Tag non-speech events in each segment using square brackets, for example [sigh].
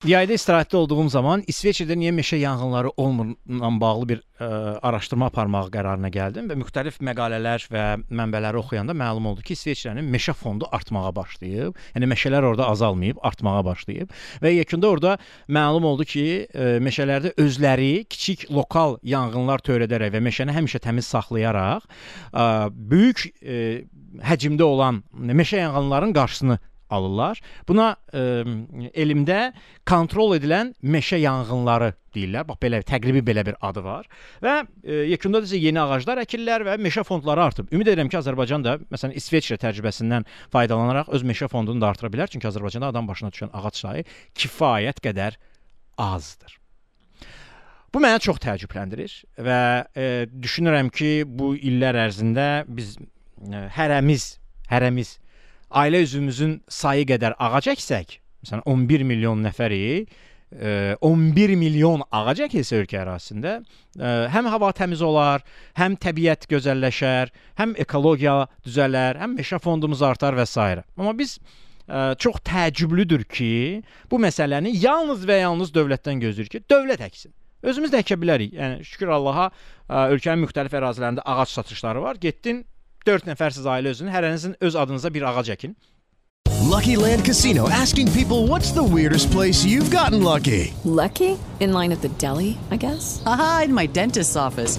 Yayda istirahətdə olduğum zaman İsveçrədə niyə meşə yanğınları olmurla bağlı bir ə, araşdırma aparmağa qərarına gəldim və müxtəlif məqalələr və mənbələri oxuyanda məlum oldu ki, İsveçrənin meşə fondu artmağa başlayıb. Yəni meşələr orada azalmayıb, artmağa başlayıb və yekunda orada məlum oldu ki, ə, meşələrdə özləri kiçik lokal yanğınlar törədərək və meşəni həmişə təmiz saxlayaraq ə, böyük ə, həcmdə olan meşə yanğınlarının qarşısını alırlar. Buna ə, elmdə kontrol edilən meşə yanğınları deyirlər. Bax belə təqribi belə bir adı var. Və ə, yekunda da yeni ağaclar əkirlər və meşə fondları artıb. Ümid edirəm ki, Azərbaycan da məsələn İsveçrə təcrübəsindən faydalanaraq öz meşə fondunu da artıra bilər. Çünki Azərbaycanda adam başına düşən ağac sayı kifayət qədər azdır. Bu məni çox təəccübləndirir və e, düşünürəm ki, bu illər ərzində biz e, hərəmiz, hərəmiz ailə üzvümüzün sayı qədər ağac əksək, məsələn 11 milyon nəfəri e, 11 milyon ağac əkilsə ölkə ərazisində, e, həm hava təmiz olar, həm təbiət gözəlləşər, həm ekologiya düzələr, həm meşə fondumuz artar və s. Amma biz ə, çox təəccüblüdür ki, bu məsələni yalnız və yalnız dövlətdən gözləyir ki, dövlət əksin. Özümüz də əkə bilərik. Yəni şükür Allaha, ə, ölkənin müxtəlif ərazilərində ağac satışları var. Getdin 4 nəfərsiz ailə özünün hərənizin öz adınıza bir ağac əkin. Lucky Land Casino asking people what's the weirdest place you've gotten lucky? Lucky? In line at the deli, I guess? Aha, in my dentist's office.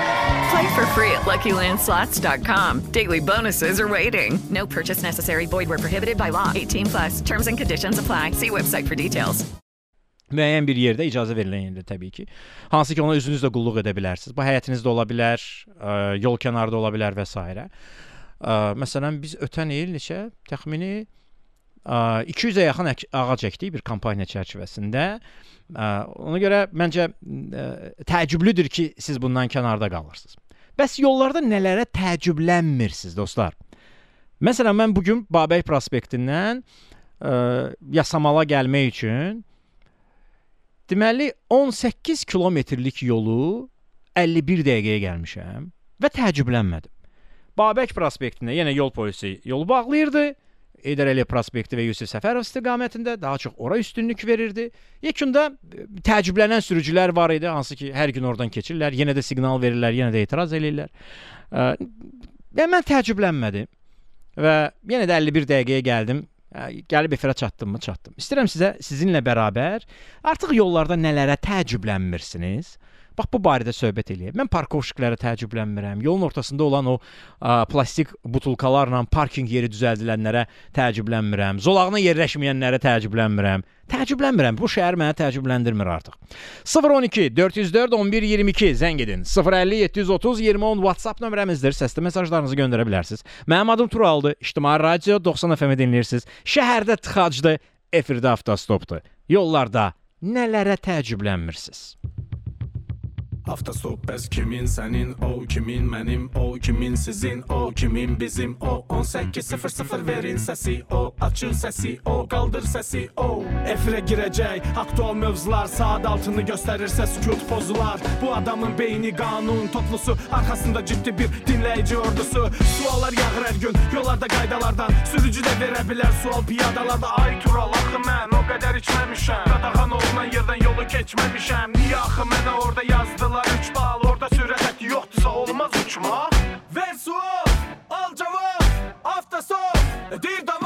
Play for free at LuckyLandSlots.com. Daily bonuses are waiting. No purchase necessary. Void where prohibited by law. 18 plus. Terms and conditions apply. See website for details. müəyyən bir yerdə icazə verilən yerdə təbii ki. Hansı ki ona özünüz də qulluq edə bilərsiniz. Bu həyətinizdə ola bilər, ə, yol kənarında ola bilər və s. Ə, Məsələn biz ötən il neçə təxmini ə, 200-ə yaxın ək- ağac əkdik bir kampaniya çərçivəsində. Ona görə məncə təəccüblüdür ki, siz bundan kənarda qalırsınız. Bəs yollarda nələrə təəccüblənmirsiniz dostlar? Məsələn mən bu gün Babək prospektindən ə, Yasamala gəlmək üçün deməli 18 kilometrlik yolu 51 dəqiqəyə gəlmişəm və təəccüblənmədim. Babək prospektində yenə yol polisi yolu bağlayırdı. Heydər Əliyev prospekti və Yusif Səfərov istiqamətində daha çox ora üstünlük verirdi. Yekunda e, təəccüblənən sürücülər var idi, hansı ki, hər gün oradan keçirlər, yenə də siqnal verirlər, yenə də etiraz eləyirlər. Və mən təəccüblənmədim və yenə də 51 dəqiqəyə gəldim. Ə, Gəlib efirə çatdım mı? Çatdım. İstəyirəm sizə sizinlə bərabər artıq yollarda nələrə təəccüblənmirsiniz? Bax bu barədə söhbət eləyək. Mən parkovşiklərə təəccüblənmirəm. Yolun ortasında olan o ə, plastik butulkalarla parkinq yeri düzəldilənlərə təəccüblənmirəm. Zolağına yerləşməyənlərə təəccüblənmirəm. Təəccüblənmirəm. Bu şəhər məni təəccübləndirmir artıq. 012 404 11 22 zəng edin. 050 730 20 10 WhatsApp nömrəmizdir. Səsli mesajlarınızı göndərə bilərsiniz. Mənim adım Turaldır. İctimai radio 90 FM-i dinləyirsiniz. Şəhərdə tıxacdır, efirdə avtostopdur. Yollarda nələrə təəccüblənmirsiniz? Avtostop bəs kimin sənin o kimin mənim o kimin sizin o kimin bizim. O 1800 verin səsi o açın səsi o qaldır səsi o. Efirə girəcək aktual mövzular saat altını göstərirsə sükut pozular. Bu adamın beyni qanun toplusu arxasında ciddi bir dinləyici ordusu. Suallar yağır hər gün yollarda qaydalardan sürücü də verə bilər sual piyadalarda. Ay tural axı mən o qədər içməmişəm qadağan olunan yerdən yolu keçməmişəm niyə axı mənə Üç bal orada sürat yoksa olmaz uçma. Ver Versus al cevap hafta son e, Dirdan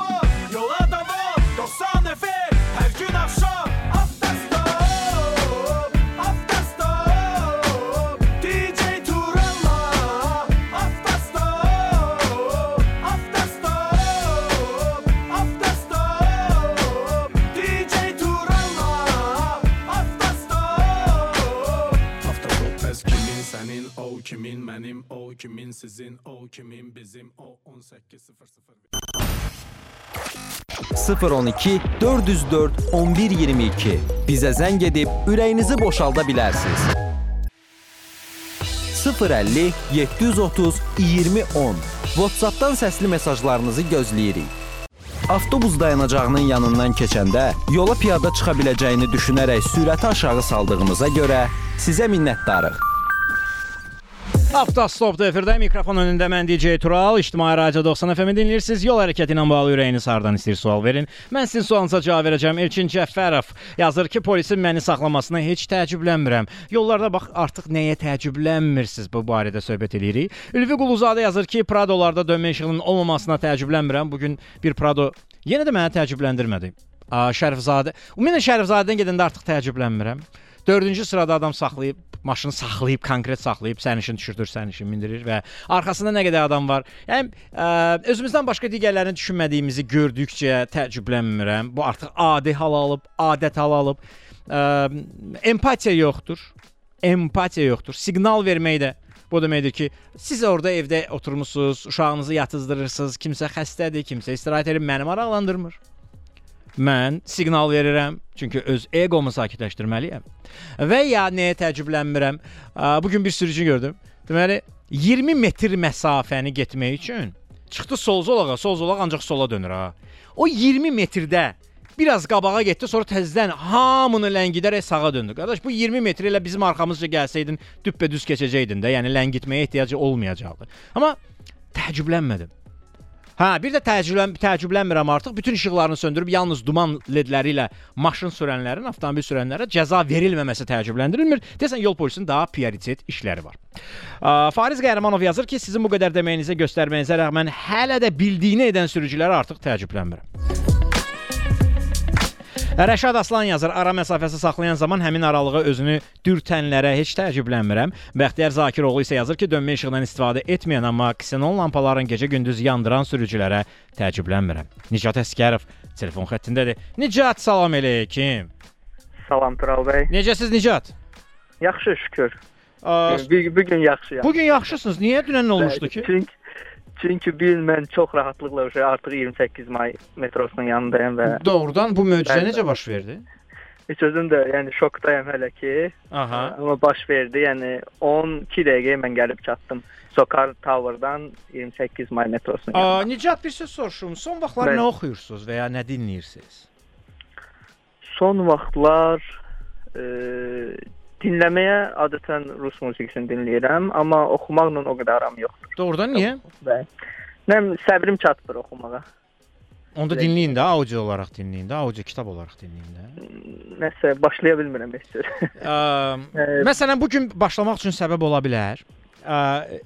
kimin sizin, o kimin bizim, o 1800. 012 404 1122 bizə zəng edib ürəyinizi boşalda bilərsiniz. 050 730 2010 WhatsApp-dan səsli mesajlarınızı gözləyirik. Avtobus dayanacağının yanından keçəndə yola piyada çıxa biləcəyini düşünərək sürəti aşağı saldığımıza görə sizə minnətdarıq. Avtostopda efirdə mikrofon önündə mən DJ Tural, İctimai Radio 90 FM dinləyirsiniz. Yol hərəkəti ilə bağlı ürəyiniz hardan istəyir sual verin. Mən sizin sualınıza cavab verəcəm. Elçin Cəfərov yazır ki, polisin məni saxlamasına heç təəccüblənmirəm. Yollarda bax artıq nəyə təəccüblənmirsiniz bu barədə söhbət eləyirik. Ülvi Quluzadə yazır ki, Pradolarda dönmə işığının olmamasına təəccüblənmirəm. Bu gün bir Prado yenə də məni təəccübləndirmədi. Şərifzadə. Ümumiyyətlə Şərifzadədən gedəndə artıq təəccüblənmirəm. 4-cü sırada adam saxlayıb maşını saxlayıb, konkret saxlayıb sərnişin düşürtür, sərnişin mindirir və arxasında nə qədər adam var. Yəni ə, özümüzdən başqa digərlərini düşünmədiyimizi gördükcə təəccüblənmirəm. Bu artıq adi hal alıb, adət hal alıb. Ə, empatiya yoxdur. Empatiya yoxdur. Siqnal vermək də Bu deməkdir ki, siz orada evdə oturmusunuz, uşağınızı yatızdırırsınız, kimsə xəstədir, kimsə istirahət edir, məni maraqlandırmır. Mən siqnal verirəm, çünki öz egomu sakitləşdirməliyəm. Və ya nəyə təəccüblənmirəm? Bu gün bir sürücü gördüm. Deməli 20 metr məsafəni getmək üçün çıxdı sol zolağa, sol zolaq ancaq sola dönür ha. O 20 metrdə biraz qabağa getdi, sonra təzədən hamını ləngidərək sağa döndü. Qardaş, bu 20 metr ilə bizim arxamızca gəlsəydin, düppədüz keçəcəydin də, yəni ləngitməyə ehtiyacı olmayacaqdı. Amma təəccüblənmədim. Hə, bir də təəccüblən təəccüblənmirəm artıq. Bütün işıqlarını söndürüb yalnız duman ledləri ilə maşın sürənlərin, avtomobil sürənlərə cəza verilməməsi təəccübləndirilmir. Desən yol polisinin daha prioritet işləri var. Fariz Qəhrəmanov yazır ki, sizin bu qədər deməyinizə, göstərməyinizə rəğmən hələ də bildiyini edən sürücülərə artıq təəccüblənmirəm. Rəşad Aslan yazır, ara məsafəsi saxlayan zaman həmin aralığa özünü dürtənlərə heç təəccüblənmirəm. Bəxtiyar Zakiroğlu isə yazır ki, dönmə işığından istifadə etməyən amma ksenon lampaların gecə-gündüz yandıran sürücülərə təəccüblənmirəm. Nicat Əskərov telefon xəttindədir. Nicat, salam əleykum. Salam Tural bəy. Necəsiz Nicat? Yaxşı, şükür. Bu gün yaxşıyam. Bu gün yaxşısınız. Niyə dünən nə olmuşdu ki? Çünki Çünki bu il mən çox rahatlıqla artıq 28 may metrosunun yanındayam və Doğrudan bu möcüzə necə baş verdi? Heç özüm də yəni şokdayam hələ ki. Aha. Amma baş verdi. Yəni 12 dəqiqəyə mən gəlib çatdım. Sokar Tower'dan 28 may metrosuna. Aa, Nicat bir söz soruşum. Son vaxtlar mən... nə oxuyursunuz və ya nə dinləyirsiniz? Son vaxtlar e, dinləməyə adətən rus musiqisini dinləyirəm, amma oxumaqla o qədər aram yoxdur. Doğrudan niyə? Mən səbrim çatmır oxumağa. Onda dinləyin də, audio olaraq dinləyin də, audio kitab olaraq dinləyin də. Nəsə başlaya bilmirəm heç cür. [laughs] Məsələn, bu gün başlamaq üçün səbəb ola bilər. Ə,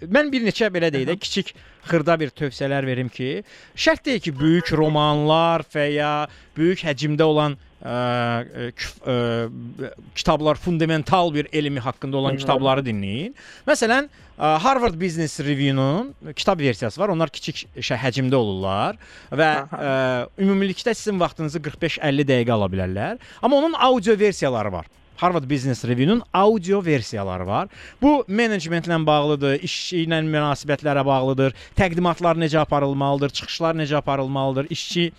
mən bir neçə belə deyək də kiçik xırda bir tövsiyələr verim ki, şərt deyil ki, böyük romanlar və ya böyük həcmdə olan ə, ə, ə, kitablar fundamental bir elmi haqqında olan kitabları dinləyin. Məsələn, ə, Harvard Business Review-nun kitab versiyası var. Onlar kiçik həcmdə olurlar və ə, ümumilikdə sizin vaxtınızı 45-50 dəqiqə ala bilərlər. Amma onun audio versiyaları var. Harvard Business Review-nun audio versiyaları var. Bu menecmentlə bağlıdır, iş ilə münasibətlərə bağlıdır, təqdimatlar necə aparılmalıdır, çıxışlar necə aparılmalıdır, işçi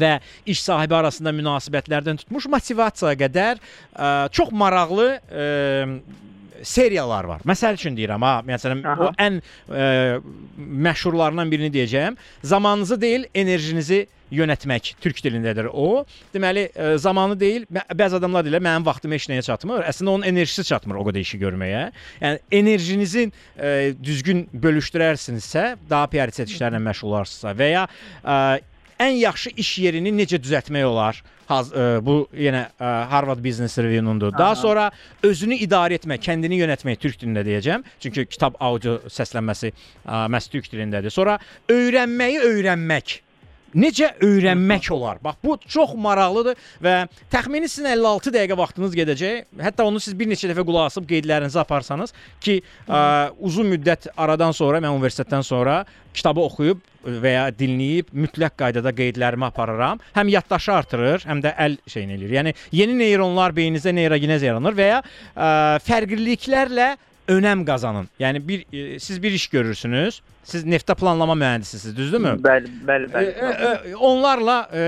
və iş sahibi arasında münasibətlərdən tutmuş motivasiyaya qədər ə, çox maraqlı ə, seriyalar var. Məsəl üçün deyirəm ha, məsələn Aha. o ən ə, məşhurlarından birini deyəcəyəm. Zamanınızı deyil, enerjinizi yönətmək türk dilindədir o. Deməli, ə, zamanı deyil, bəzi adamlar deyirlər mənim vaxtım heç nəyə çatmır. Əslində onun enerjisi çatmır o qədər işi görməyə. Yəni enerjinizi ə, düzgün bölüşdürərsinizsə, daha prioritet işlərlə məşğul olarsınızsa və ya ə, ən yaxşı iş yerini necə düzəltmək olar? Haz, ə, bu yenə ə, Harvard Business Review-nundur. Daha sonra özünü idarə etmək, kəndini yönətmək türk dilində deyəcəm. Çünki kitab audio səslənməsi ə, məhz türk dilindədir. Sonra öyrənməyi öyrənmək necə öyrənmək olar? Bax bu çox maraqlıdır və təxmini sizin 56 dəqiqə vaxtınız gedəcək. Hətta onu siz bir neçə dəfə qulaq asıb qeydlərinizi aparsanız ki, ə, uzun müddət aradan sonra mən universitetdən sonra kitabı oxuyub və ya dinləyib mütləq qaydada qeydlərimi aparıram. Həm yaddaşı artırır, həm də əl şeyini eləyir. Yəni yeni neyronlar beyninizdə neyrogenez yaranır və ya ə, fərqliliklərlə önəm qazanın. Yəni bir e, siz bir iş görürsünüz. Siz neftə planlama mühəndisisiniz, düzdürmü? Bəli, bəli, bəli. E, e, onlarla e,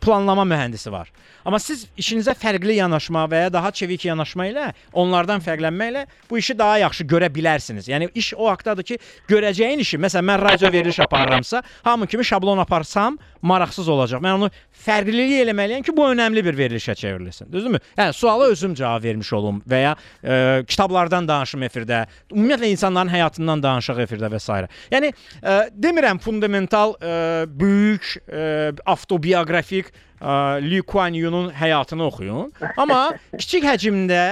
planlama mühəndisi var. Amma siz işinizə fərqli yanaşma və ya daha çevik yanaşma ilə, onlardan fərqlənməklə bu işi daha yaxşı görə bilərsiniz. Yəni iş o haqqdadır ki, görəcəyin işi, məsələn mən radio veriliş aparıramsa, hamı kimi şablon aparsam maraqsız olacaq. Mən onu fərqlilik eləməliyəm ki, bu önəmli bir verilişə çevrilsin. Düzdürmü? Hə, suala özüm cavab vermiş olum və ya e, kitablardan danışım efirdə, ümumiyyətlə insanların həyatından danışaq efirdə və s. Yəni e, demirəm fundamental e, böyük e, avtobioqrafik ə, Lee Kuan Yew-nun həyatını oxuyun. Amma [laughs] kiçik həcmdə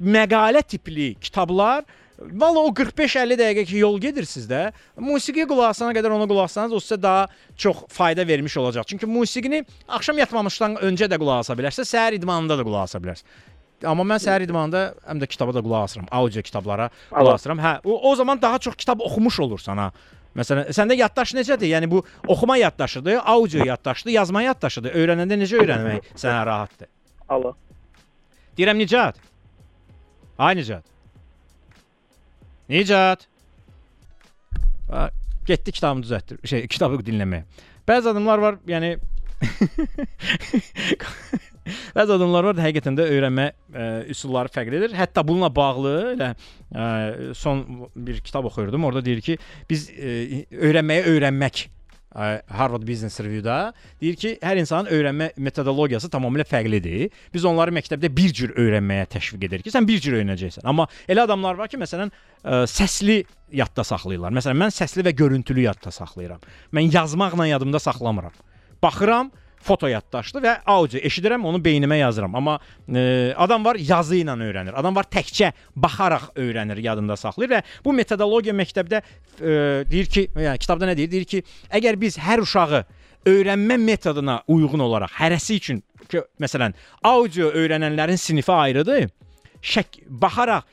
məqalə tipli kitablar Valla o 45-50 dəqiqə ki yol gedirsiniz də, musiqi qulaq asana qədər ona qulaq assanız o sizə daha çox fayda vermiş olacaq. Çünki musiqini axşam yatmamışdan öncə də qulaq asa bilərsiniz, səhər idmanında da qulaq asa bilərsiniz. Amma mən səhər idmanında həm də kitaba da qulaq asıram, audio kitablara qulaq asıram. Hə, o, o zaman daha çox kitab oxumuş olursan ha. Məsələn, səndə yaddaş necədir? Yəni bu oxuma yaddaşıdır, audio yaddaşıdır, yazma yaddaşıdır. Öyrənəndə necə öyrənmək [laughs] sənə rahatdır? Alo. Deyirəm Nicat. Ay Nicat. Nicat. Ha, getdi kitabını düzəltdir. Şey, kitabı dinləməyə. Bəzi adamlar var, yəni [laughs] [laughs] Bəzi adamlar var, həqiqətən də öyrənmə ə, üsulları fərqlidir. Hətta bununla bağlı elə ə, son bir kitab oxuyurdum. Orada deyir ki, biz ə, öyrənməyə öyrənmək Harvard Business Review-da deyir ki, hər insanın öyrənmə metodologiyası tamamilə fərqlidir. Biz onları məktəbdə bir cür öyrənməyə təşviq edirik ki, sən bir cür öyrənəcəksən. Amma elə adamlar var ki, məsələn, ə, səsli yadda saxlayırlar. Məsələn, mən səsli və görüntülü yadda saxlayıram. Mən yazmaqla yadımda saxlamıram. Baxıram, foto yaddaşdır və audio eşidirəm, onu beynimə yazıram. Amma e, adam var yazı ilə öyrənir. Adam var təkcə baxaraq öyrənir, yadında saxlayır və bu metodologiya məktəbdə e, deyir ki, yəni kitabda nə deyir? Deyir ki, əgər biz hər uşağı öyrənmə metoduna uyğun olaraq hərəsi üçün ki, məsələn, audio öyrənənlərin sinifi ayrıdır. Şək baxaraq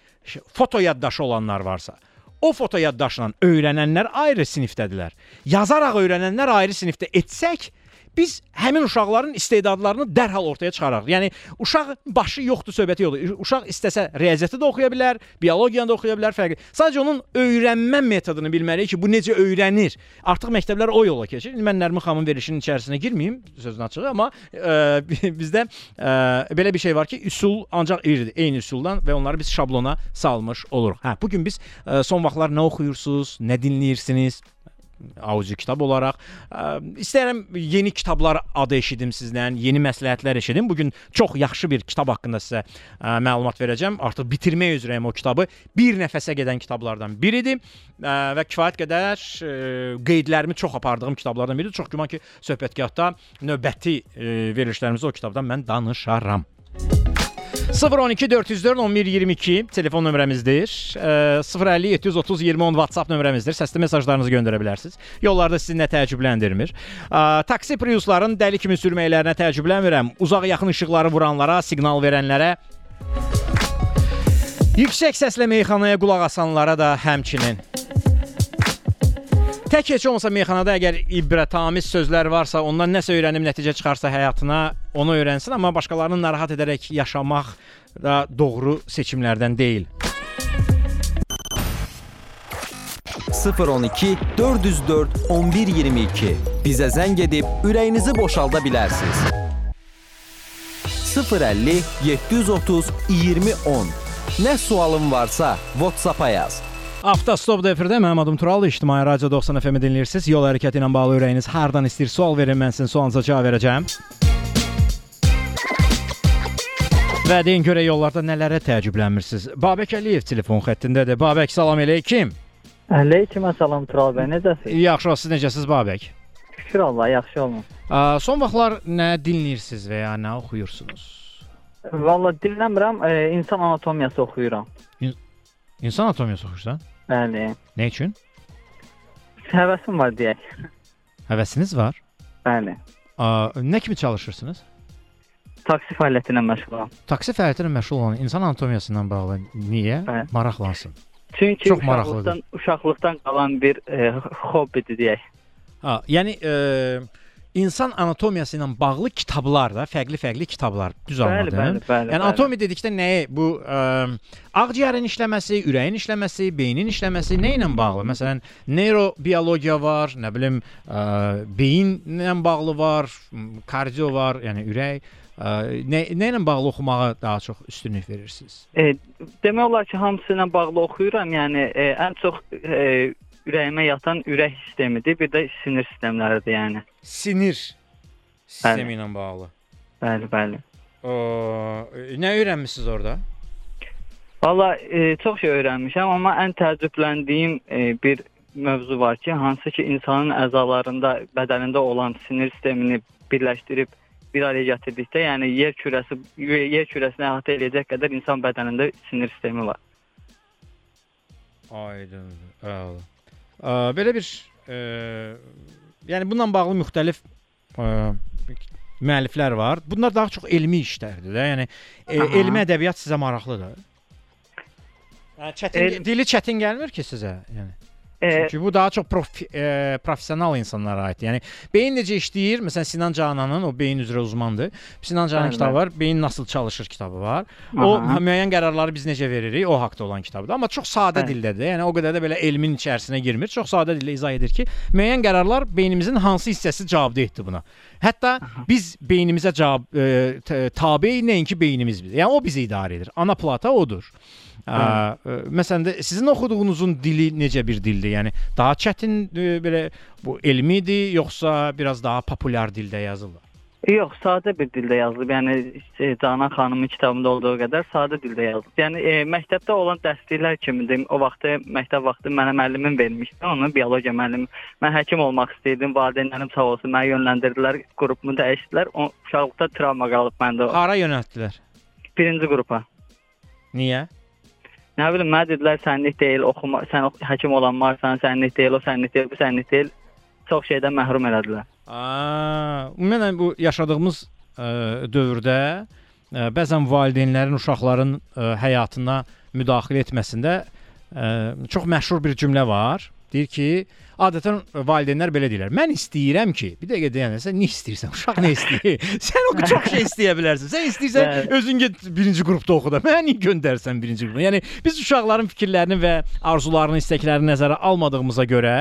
foto yaddaşı olanlar varsa, o foto yaddaşla öyrənənlər ayrı sinifdədirlər. Yazaraq öyrənənlər ayrı sinifdə etsək, biz həmin uşaqların istedadlarını dərhal ortaya çıxararıq. Yəni uşaq başı yoxdur, söhbəti yoxdur. Uşaq istəsə riyaziyyatı da oxuya bilər, biologiyanı da oxuya bilər, fərqli. Sadəcə onun öyrənmə metodunu bilməliyik ki, bu necə öyrənir. Artıq məktəblər o yola keçir. Mən Nərmin xanımın verilişinin içərisinə girməyim, sözün açığı, amma ə, bizdə ə, belə bir şey var ki, üsul ancaq eynidir, eyni üsuldan və onları biz şablona salmış oluruq. Hə, bu gün biz ə, son vaxtlar nə oxuyursunuz, nə dinləyirsiniz? Audio kitab olaraq ə, istəyirəm yeni kitablar adı eşidim sizdən, yeni məsləhətlər eşidim. Bu gün çox yaxşı bir kitab haqqında sizə ə, məlumat verəcəm. Artıq bitirmək üzrəyəm o kitabı. Bir nəfəsə gedən kitablardan biridir ə, və kifayət qədər ə, qeydlərimi çox apardığım kitablardan biridir. Çox güman ki, söhbətgahda növbəti ə, verilişlərimizdə o kitabdan mən danışaram. 012 404 11 22 telefon nömrəmizdir. E, 050 730 20 10 WhatsApp nömrəmizdir. Səsli mesajlarınızı göndərə bilərsiniz. Yollarda sizi nə təəccübləndirmir? E, taksi Priusların dəli kimi sürməklərinə təəccüblənmirəm. Uzaq yaxın işıqları vuranlara, siqnal verənlərə Yüksək səslə meyxanaya qulaq asanlara da həmçinin. Tək heç olmasa meyxanada əgər ibrətamiz sözlər varsa, ondan nəsə öyrənib nəticə çıxarsa həyatına, onu öyrənsin, amma başqalarını narahat edərək yaşamaq da doğru seçimlərdən deyil. 012 404 1122 bizə zəng edib ürəyinizi boşalda bilərsiniz. 050 730 2010 Nə sualın varsa WhatsApp-a yaz. Avtostop efirdə mənim adım Tural, İctimai Radio 90 FM-i dinləyirsiniz. Yol hərəkəti ilə bağlı ürəyiniz hardan istəyir sual verin, mən sizin sualınıza cavab verəcəm. Və deyin görə yollarda nələrə təəccüblənmirsiniz? Babək Əliyev telefon xəttindədir. Babək, salam əleykum. Əleyküm salam Tural bəy, necəsiz? Yaxşı, siz necəsiz Babək? Şükür Allah, yaxşı olun. Ə, son vaxtlar nə dinləyirsiniz və ya nə oxuyursunuz? Valla dinləmirəm, e, insan anatomiyası oxuyuram. İnsan anatomiyası oxuyursan? Bəli. Nə üçün? Həvəsim var deyək. Həvəsiniz var? Bəli. Ə, nə kimi çalışırsınız? Taksi fəaliyyəti ilə məşğulam. Taksi fəaliyyəti ilə məşğul olan insan anatomiyası ilə bağlı niyə Bəli. maraqlansın? Çünki Çox uşaqlıqdan, maraqlıdır. uşaqlıqdan qalan bir e, hobbidir deyək. Ha, yəni e, insan anatomiyası ilə bağlı kitablar da, fərqli-fərqli kitablar. Düz anladım. bəli, bəli, yəni bəli. anatomiya dedikdə nəyi? Bu ə, ağciyərin işləməsi, ürəyin işləməsi, beynin işləməsi nə ilə bağlı? Məsələn, neyrobiologiya var, nə bilim, ə, beyinlə bağlı var, kardio var, yəni ürək. Ə, nə nə ilə bağlı oxumağa daha çox üstünlük verirsiniz? E, demək olar ki, hamısı ilə bağlı oxuyuram. Yəni e, ən çox e, ürəyimə yatan ürək sistemidir, bir də sinir sistemləridir, yəni. Sinir sistemi ilə bağlı. Bəli, bəli. O, nə öyrənmisiniz orada? Valla e, çox şey öyrənmişəm, amma ən təəccübləndiyim e, bir mövzu var ki, hansı ki insanın əzalarında, bədənində olan sinir sistemini birləşdirib bir araya gətirdikdə, yəni yer kürəsi yer kürəsini əhatə edəcək qədər insan bədənində sinir sistemi var. Aydın. Əla. Ə, belə bir ə, yəni bununla bağlı müxtəlif ə, müəlliflər var. Bunlar daha çox elmi işlərdir də. Yəni e, elmi ədəbiyyat sizə maraqlıdır. Yəni çətin El- dili çətin gəlmir ki sizə, yəni. Çünki bu daha çox prof, e, professional insanlara aiddir. Yəni beyin necə işləyir? Məsələn Sinan Cananın o beyin üzrə uzmandır. Sinan Canan Bəli, kitabı var. Beyin nasıl çalışır kitabı var. O Aha. müəyyən qərarları biz necə veririk? O haqqda olan kitabdır. Amma çox sadə Bəli. dildədir. Yəni o qədər də belə elmin içərisinə girmir. Çox sadə dillə izah edir ki, müəyyən qərarlar beynimizin hansı hissəsi cavabdehdir buna. Hətta biz beynimizə cavab e, tabe nəinki beynimiz biz. Yəni o bizi idarə edir. Ana plata odur. Ə, ə, məsələn də sizin oxuduğunuzun dili necə bir dildir? Yəni daha çətin ə, belə bu elmidir, yoxsa biraz daha populyar dildə yazılır? Yox, sadə bir dildə yazılıb. Yəni e, Canan xanımın kitabında olduğu qədər sadə dildə yazılıb. Yəni e, məktəbdə olan dərsliklər kimidir. O vaxtı məktəb vaxtı mənə müəllimim vermişdi, onun biologiya müəllimi. Mən həkim olmaq istəyirdim. Valideynlərim sağ olsun məni yönləndirdilər, qrupumu dəyişdilər. O uşaqlıqda travma qalıb məndə. Hara yönəltdilər? Birinci qrupa. Niyə? Nə bilim, mənə dedilər sənlik deyil, oxuma, sən həkim olanmarsan, sənlik deyil, o sənlik deyil, bu sənlik deyil. Çox şeydən məhrum elədilər. Aa, ümumən bu yaşadığımız ə, dövrdə ə, bəzən valideynlərin uşaqların ə, həyatına müdaxilə etməsində ə, çox məşhur bir cümlə var. Deyir ki, adətən valideynlər belə deyirlər. Mən istəyirəm ki, bir dəqiqə deyəndə sən nə istəyirsən? Uşaq nə istəyir? [laughs] sən o çox şey istəyə bilərsən. Sən istəyirsən özün get birinci qrupda oxu da. Məni göndərsən birinci qrupa. Yəni biz uşaqların fikirlərini və arzularını, istəklərini nəzərə almadığımıza görə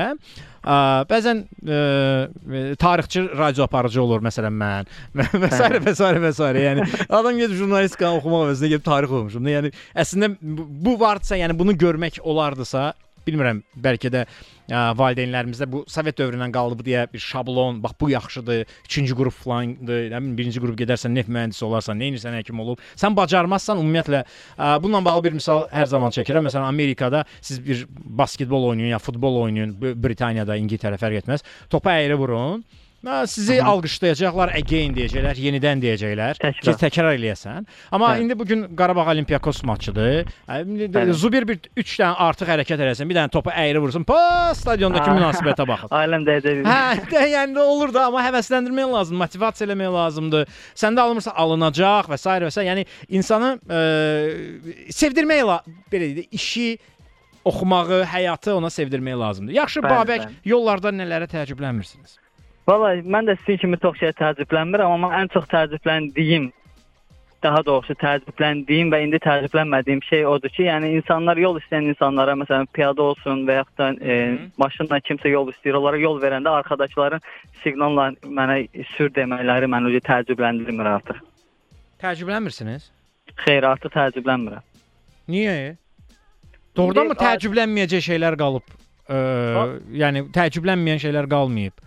Ə, bəzən ə, ə, tarixçi radio aparıcı olur məsələn mən və s. və s. və s. Yəni adam gedib jurnalistika oxumaq əvəzinə gedib tarix oxumuşum. Yəni əslində bu vardısa, yəni bunu görmək olardısa, bilmirəm, bəlkə də ə, valideynlərimizdə bu Sovet dövründən qalıb deyə bir şablon, bax bu yaxşıdır, 3-cü qrup falandır, nə bilim, birinci qrup gedərsən neft mühəndisi olarsan, nə edirsən həkim olub. Sən bacarmazsan ümumiyyətlə ə, bununla bağlı bir misal hər zaman çəkirəm. Məsələn, Amerikada siz bir basketbol oynayın ya futbol oynayın, Britaniyada, İngiltərə fərq etməz. Topu əyri vurun. Hə, Sizi alqışlayacaqlar, again deyəcəklər, yenidən deyəcəklər ki, Təkrar. eləyəsən. Amma Bəli. indi bu gün Qarabağ Olimpiakos maçıdır. Hə, indi Bəli. Zubir bir 3 dənə artıq hərəkət eləsən, bir dənə topu əyri vursun. Pa, stadiondakı münasibətə [laughs] baxın. Ailəm dəyəcək. Hə, yəni olur da, amma həvəsləndirmək lazımdır, motivasiya eləmək lazımdır. Səndə alınmırsa alınacaq və s. və s. Yəni insanı ə, sevdirmək la belə deyək, işi oxumağı, həyatı ona sevdirmək lazımdır. Yaxşı, Babək, yollarda nələrə təəccüblənmirsiniz? Valla mən də sizin kimi çox şeyə təəccüblənmirəm, amma ən çox təəccübləndiyim daha doğrusu təəccübləndiyim və indi təəccüblənmədiyim şey odur ki, yəni insanlar yol istəyən insanlara, məsələn, piyada olsun və yaxud da e, maşınla kimsə yol istəyir, onlara yol verəndə arxadakıların siqnalla mənə sür deməkləri məni öyle təəccübləndirmir artıq. Təəccüblənmirsiniz? Xeyr, artıq təəccüblənmirəm. Niyə? Doğrudanmı Deyir, təəccüblənməyəcək şeylər qalıb? Ə, yəni təəccüblənməyən şeylər qalmayıb.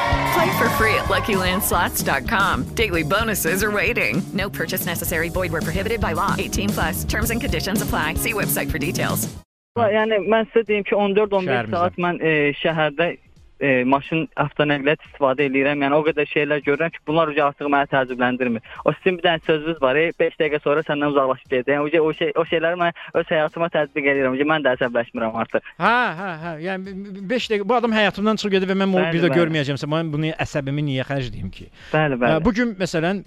Play for free at LuckyLandSlots.com. Daily bonuses are waiting. No purchase necessary. Void where prohibited by law. 18 plus. Terms and conditions apply. See website for details. Yəni mən sizə deyim ki, 14-15 Şəhərimizdə. saat mən e, şəhərdə e, maşın avtonəqliyyat istifadə edirəm. Yəni o qədər şeylər görürəm ki, bunlar uca artıq məni təəccübləndirmir. O sizin bir dənə sözünüz var, 5 dəqiqə sonra səndən uzaqlaşıb gedəcək. Yəni uca o şey o şeyləri mən öz həyatıma tətbiq edirəm. Uca mən də əsəbləşmirəm artıq. Hə, hə, hə. Yəni 5 dəqiqə bu adam həyatımdan çıxıb gedib və mən onu bir də görməyəcəmsə, mən bunu əsəbimi niyə xərcləyim ki? Bəli, bəli. Bu gün məsələn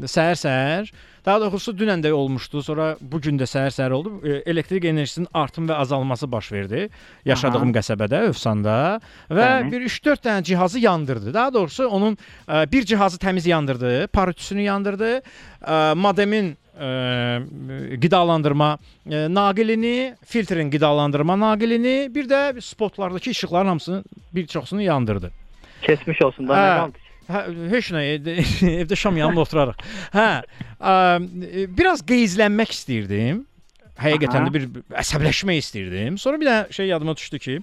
səhər-səhər, daha doğrusu dünən də olmuşdu, sonra bu gün də səhər-səhər oldu. E, Elektrik enerjisinin artım və azalması baş verdi yaşadığım Aha. qəsəbədə, Övsanda və Bəli. bir 3-4 dənə cihazı yandırdı. Daha doğrusu onun e, bir cihazı təmiz yandırdı, parütüsünü yandırdı, e, modemin e, qidalandırma e, naqilini, filtrin qidalandırma naqilini, bir də spotlardakı işıqların hamısını bir çoxsunu yandırdı. Keçmiş olsun da nə Hə. qaldı? Hə, heç nə, evdə, evdə şam yanında oturarıq. Hə, ə, biraz qeyzlənmək istirdim. Həqiqətən də bir əsəbləşmək istirdim. Sonra bir dənə şey yadıma düşdü ki,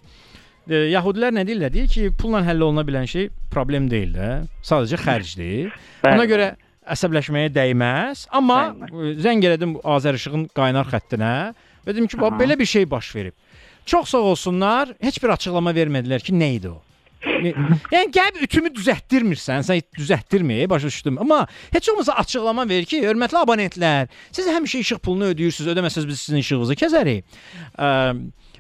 e, Yahudilər nə deyirlər? Deyir ki, pulla həll oluna bilən şey problem deyil də, sadəcə xərcdir. Ona görə əsəbləşməyə dəyməz. Amma e, zəng elədim Azər İşığın qaynar xəttinə və dedim ki, bax belə bir şey baş verib. Çox sağ olsunlar, heç bir açıqlama vermədilər ki, nə idi o. Yəni gəlib ütümü düzəltdirmirsən, sən düzəltdirməyə başa düşdüm. Amma heç olmasa açıqlama ver ki, hörmətli abonentlər, siz həmişə işıq pulunu ödəyirsiniz, ödəməsəz biz sizin işığınızı kəsərik.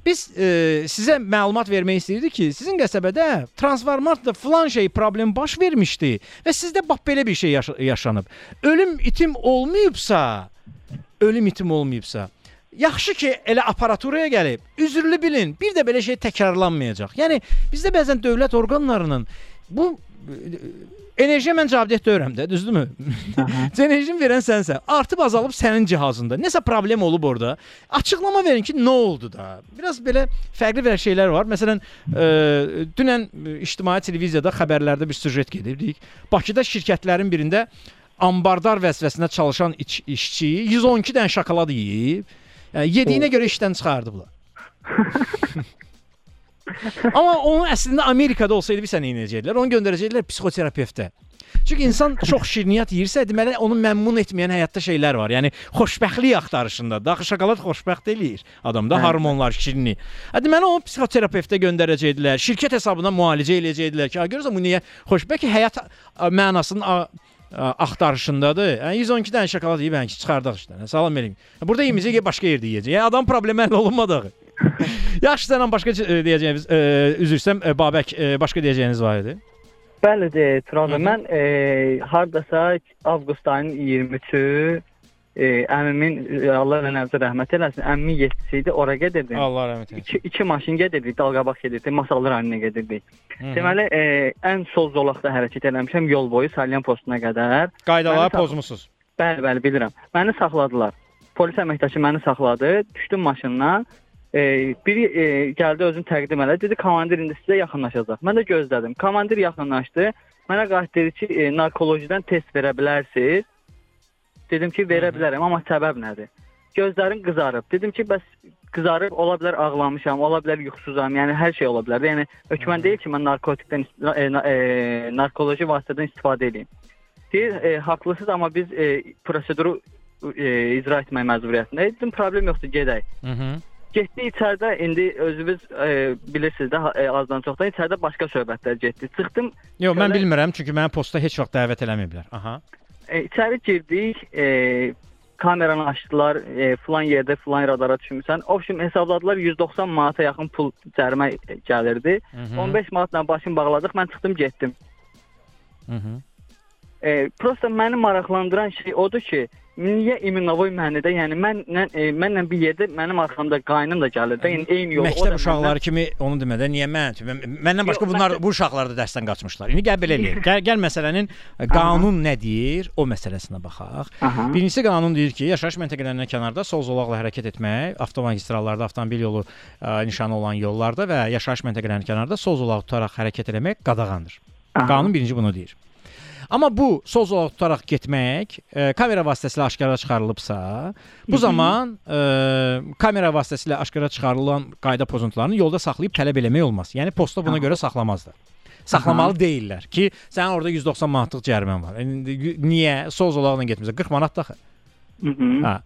Biz e, sizə məlumat vermək istəyirdik ki, sizin qəsəbədə transformatorda filan şey problem baş vermişdi və sizdə bax belə bir şey yaşa- yaşanıb. Ölüm itim olmayıbsa, ölüm itim olmayıbsa, Yaxşı ki, elə aparaturaya gəlib. Üzrlü bilin, bir də belə şey təkrarlanmayacaq. Yəni bizdə bəzən dövlət orqanlarının bu e, enerjiyə mən cavabdeh deyirəm də, düzdürmü? [laughs] Enerjini verən sənsən. Artıb azalıb sənin cihazında. Nəsə problem olub orada. Açıqlama verin ki, nə oldu da? Biraz belə fərqli bir şeylər var. Məsələn, e, dünən ictimai televiziyada xəbərlərdə bir süjet gedirdik. Bakıda şirkətlərin birində ambardar vəzifəsində çalışan iç, işçi 112 dənə şokolad yeyib. Yəni yediyinə görə işdən çıxardıblar. Amma onu əslində Amerikada olsaydı bilirsən nə edəcəkdilər? Onu göndərəcəkdilər psixoterapevtə. Çünki insan çox şirniyyat yeyirsə, deməli onu məmnun etməyən həyatda şeylər var. Yəni xoşbəxtlik axtarışında. Daxı şokolad xoşbəxt eləyir adamda, Bəli. hormonlar, şirinlik. Hə deməli onu psixoterapevtə göndərəcəkdilər. Şirkət hesabına müalicə eləyəcəkdilər ki, "Ha, görürsən bu niyə xoşbəxt həyat a, mənasının axtarışındadır. Yəni 112 dənə şokolad yeyib yəni ki, çıxardıq işdən. Salam verin. Burada yeməyəcək, başqa yerdə yeyəcək. Yəni adam problemi həll olunmadı. [laughs] Yaxşı sənə başqa e, deyəcəyimiz, e, üzr istəyirəm, e, Babək, e, başqa deyəcəyiniz var idi? Bəli, Turan bəy, mən e, hardasa avqust ayının 23-ü e, əmimin Allah rəhmət rəhmət eləsin. Əmimin yetkisi idi, ora gedirdim. Allah rəhmət eləsin. İki, iki maşın gedirdik, dalqabaq gedirdik, Masallı rayonuna hı. Deməli, e, ən sol zolaqda hərəkət eləmişəm yol boyu Salyan postuna qədər. Qaydaları pozmusunuz. Bəli, bəli, bilirəm. Məni saxladılar. Polis əməkdaşı məni saxladı, düşdüm maşından. E, biri e, gəldi özünü təqdim elədi. Dedi komandir indi sizə yaxınlaşacaq. Mən də gözlədim. Komandir yaxınlaşdı. Mənə qayıt dedi ki, e, narkolojidən test verə bilərsiniz. Dedim ki, verə bilərəm, amma səbəb nədir? Gözlərim qızarıb. Dedim ki, bəs qızarıb ola bilər ağlamışam, ola bilər yuxusuzam, yəni hər şey ola bilər. Yəni hökmən deyil ki, mən narkotikdən e, e, narkoloji vasitədən istifadə edeyim. Deyir, e, haqlısınız, amma biz e, proseduru e, icra etmək məcburiyyətindəyik. Dedim, problem yoxdur, gedək. -hı. Getdik içəridə indi özünüz e, bilirsiniz də e, azdan çoxdan içəridə başqa söhbətlər getdi. Çıxdım. Yox, mən bilmirəm, çünki mənim posta heç vaxt dəvət eləməyiblər. Aha. E, içəri girdik. E, kameranı açdılar. E, filan yerdə filan radara düşmüsən. Obşum hesabladılar 190 manata yaxın pul cərimə gəlirdi. Hı -hı. 15 manatla başım bağladıq. Mən çıxdım, getdim. Hı -hı. E, prosta məni maraqlandıran şey odur ki, niyə İminovoy mənidə, yəni mən e, mənlə bir yerdə mənim arxamda qaynım da gəlir də, yəni eyni yol. Məktəb uşaqları kimi onu demədə niyə mən? Mən- Məndən başqa Yox, bunlar məktəb- bu uşaqlar da dərsdən qaçmışlar. İndi gəl belə eləyək. Gəl, gəl məsələnin e, qanun nə deyir, o məsələsinə baxaq. Aha. Birincisi qanun deyir ki, yaşayış məntəqələrindən kənarda sol zolaqla hərəkət etmək, avtomagistrallarda, avtomobil yolu ə, nişanı olan yollarda və yaşayış məntəqələrinin kənarında sol zolaq tutaraq hərəkət etmək qadağandır. Aha. Qanun birinci bunu deyir. Amma bu sol zolaq tutaraq getmək e, kamera vasitəsilə aşkara çıxarılıbsa, bu zaman e, kamera vasitəsilə aşkara çıxarılan qayda pozuntularını yolda saxlayıb tələb eləmək olmaz. Yəni posta buna görə saxlamazlar. Saxlamalı deyillər ki, sənin orada 190 manatlıq cərimən var. İndi niyə sol zolaqla getmirsən? 40 manat da. Hı -hı. Ha.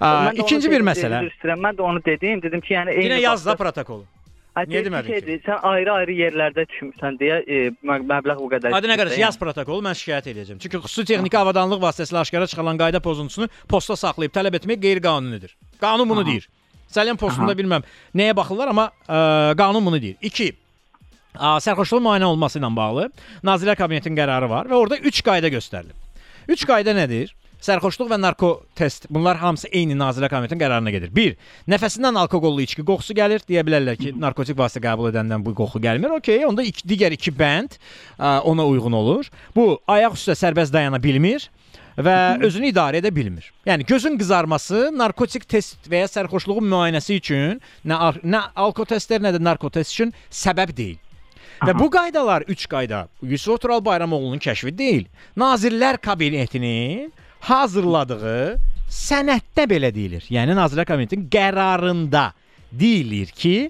Aa, ikinci bir məsələ. Mən də onu dedim, dedim ki, yəni Yenə eyni yaz da protokolu. Niyə demədin ki? şeydir, Sən ayrı-ayrı yerlərdə düşmüsən deyə e, mə- məbləğ bu qədər. Aydın qardaş, çıxdı, yaz protokolu mən şikayət edəcəm. Çünki xüsusi texniki avadanlıq vasitəsilə aşkara çıxarılan qayda pozuntusunu posta saxlayıb tələb etmək qeyri-qanunidir. Qanun bunu Aha. deyir. Səlyan postunda Aha. bilməm nəyə baxırlar, amma ə, qanun bunu deyir. 2. Sərxoşluğun müayinə olması ilə bağlı Nazirlər Kabinetinin qərarı var və orada 3 qayda göstərilib. 3 qayda nədir? Sərxoşluq və narko test. Bunlar hamısı eyni Nazirlər Kabinetinin qərarına gedir. 1. Nəfəsindən alkoqollu içki qoxusu gəlir. Deyə bilərlər ki, narkotik vasitə qəbul edəndən bu qoxu gəlmir. Okay, onda iki, digər iki bənd ə, ona uyğun olur. Bu ayaq üstə sərbəst dayana bilmir və özünü idarə edə bilmir. Yəni gözün qızarması narkotik test və ya sərxoşluğun müayinəsi üçün nə nə alkotestlər, nə də narkotest üçün səbəb deyil. Və bu qaydalar 3 qayda Yusuf Tural Bayramoğlu'nun kəşfi deyil. Nazirlər Kabinetinin hazırladığı sənəddə belə deyilir. Yəni Nazirlər Kabinetinin qərarında deyilir ki,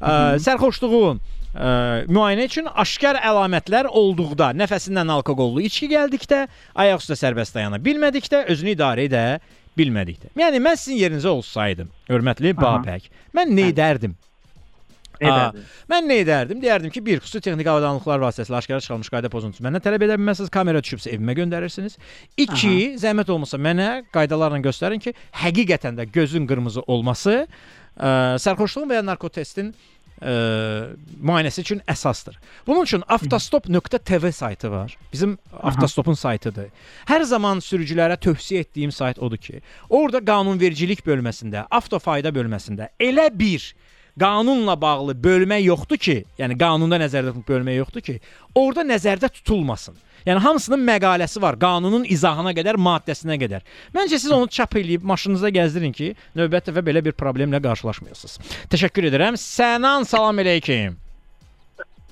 ə, sərxoşluğun ə, müayinə üçün aşkar əlamətlər olduqda, nəfəsindən alkoqollu içki gəldikdə, ayaq üstə sərbəst dayana bilmədikdə, özünü idarə edə bilmədikdə. Yəni mən sizin yerinizə olsaydım, hörmətli Babək, mən nə edərdim? Edərdin. Mən nə edərdim? Deyərdim ki, bir xüsusi texniki avadanlıqlar vasitəsilə aşkara çıxarılmış qayda pozuntusu məndən tələb edə bilməzsiniz. Kamera düşübsə evimə göndərirsiniz. 2. Zəhmət olmasa mənə qaydalarla göstərin ki, həqiqətən də gözün qırmızı olması ə, sərxoşluğun və ya narkotestin ə, müayinəsi üçün əsasdır. Bunun üçün avtostop.tv saytı var. Bizim avtostopun saytıdır. Hər zaman sürücülərə tövsiyə etdiyim sayt odur ki, orada qanunvericilik bölməsində, avtofayda bölməsində elə bir qanunla bağlı bölmə yoxdur ki, yəni qanunda nəzərdə tutulmuş bölmə yoxdur ki, orada nəzərdə tutulmasın. Yəni hamısının məqaləsi var, qanunun izahına qədər, maddəsinə qədər. Məncə siz onu çap eləyib maşınınızda gəzdirin ki, növbət dəfə belə bir problemlə qarşılaşmayasınız. Təşəkkür edirəm. Sənan, salam əleykum.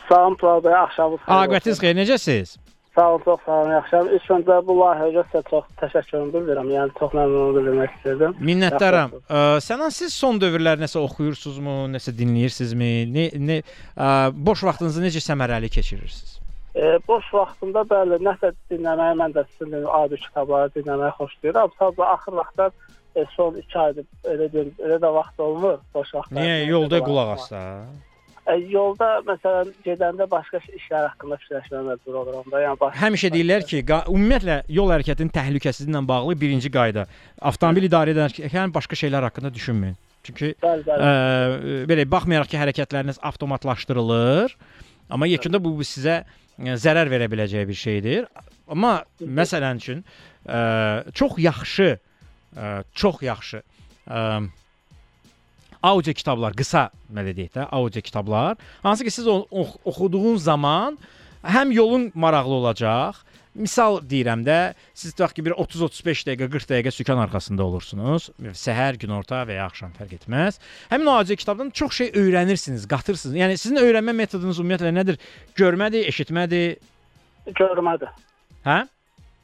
Salam Tural bəy, axşamınız xeyir. Aqibətiniz xeyir, necəsiz? Sağ olun, çox sağ olun, yaxşıyam. İlk öncə bu layihəyə sizə çox təşəkkürümü bildirirəm. Yəni çox məmnun bildirmək istəyirdim. Minnətdaram. Ə, Sənan siz son dövrlər nəsə oxuyursunuzmu, nəsə dinləyirsinizmi? Nə nə ə, boş vaxtınızı necə səmərəli keçirirsiniz? E, boş vaxtımda bəli, nəsə dinləməyi mən də sizin adi kitabları dinləməyi xoşlayıram. Sadəcə axır vaxtlar e, son 2 aydır elə deyim, elə də vaxt olmur boş vaxtlar. Niyə yolda qulaq asda? E, yolda məsələn gedəndə başqa işlər haqqında fikirləşməyə məcbur oluram da. Yəni başqa Həmişə deyirlər ki, ümumiyyətlə yol hərəkətinin təhlükəsizliyi ilə bağlı birinci qayda avtomobil idarə edərkən başqa şeylər haqqında düşünməyin. Çünki Bəli, bəli. ə, belə baxmayaraq ki, hərəkətləriniz avtomatlaşdırılır, amma yekunda bu bu sizə ə, zərər verə biləcəyi bir şeydir. Amma məsələn üçün ə, çox yaxşı ə, çox yaxşı ə, audio kitablar, qısa belə deyək də, audio kitablar, hansı ki siz ox oxuduğunuz zaman həm yolun maraqlı olacaq. Misal deyirəm də, siz tutaq ki, bir 30-35 dəqiqə, 40 dəqiqə sükan arxasında olursunuz. Səhər, günorta və ya axşam fərq etməz. Həmin o audio kitabdan çox şey öyrənirsiniz, qatırsınız. Yəni sizin öyrənmə metodunuz ümumiyyətlə nədir? Görmədir, eşitmədir? görmədir. Hə?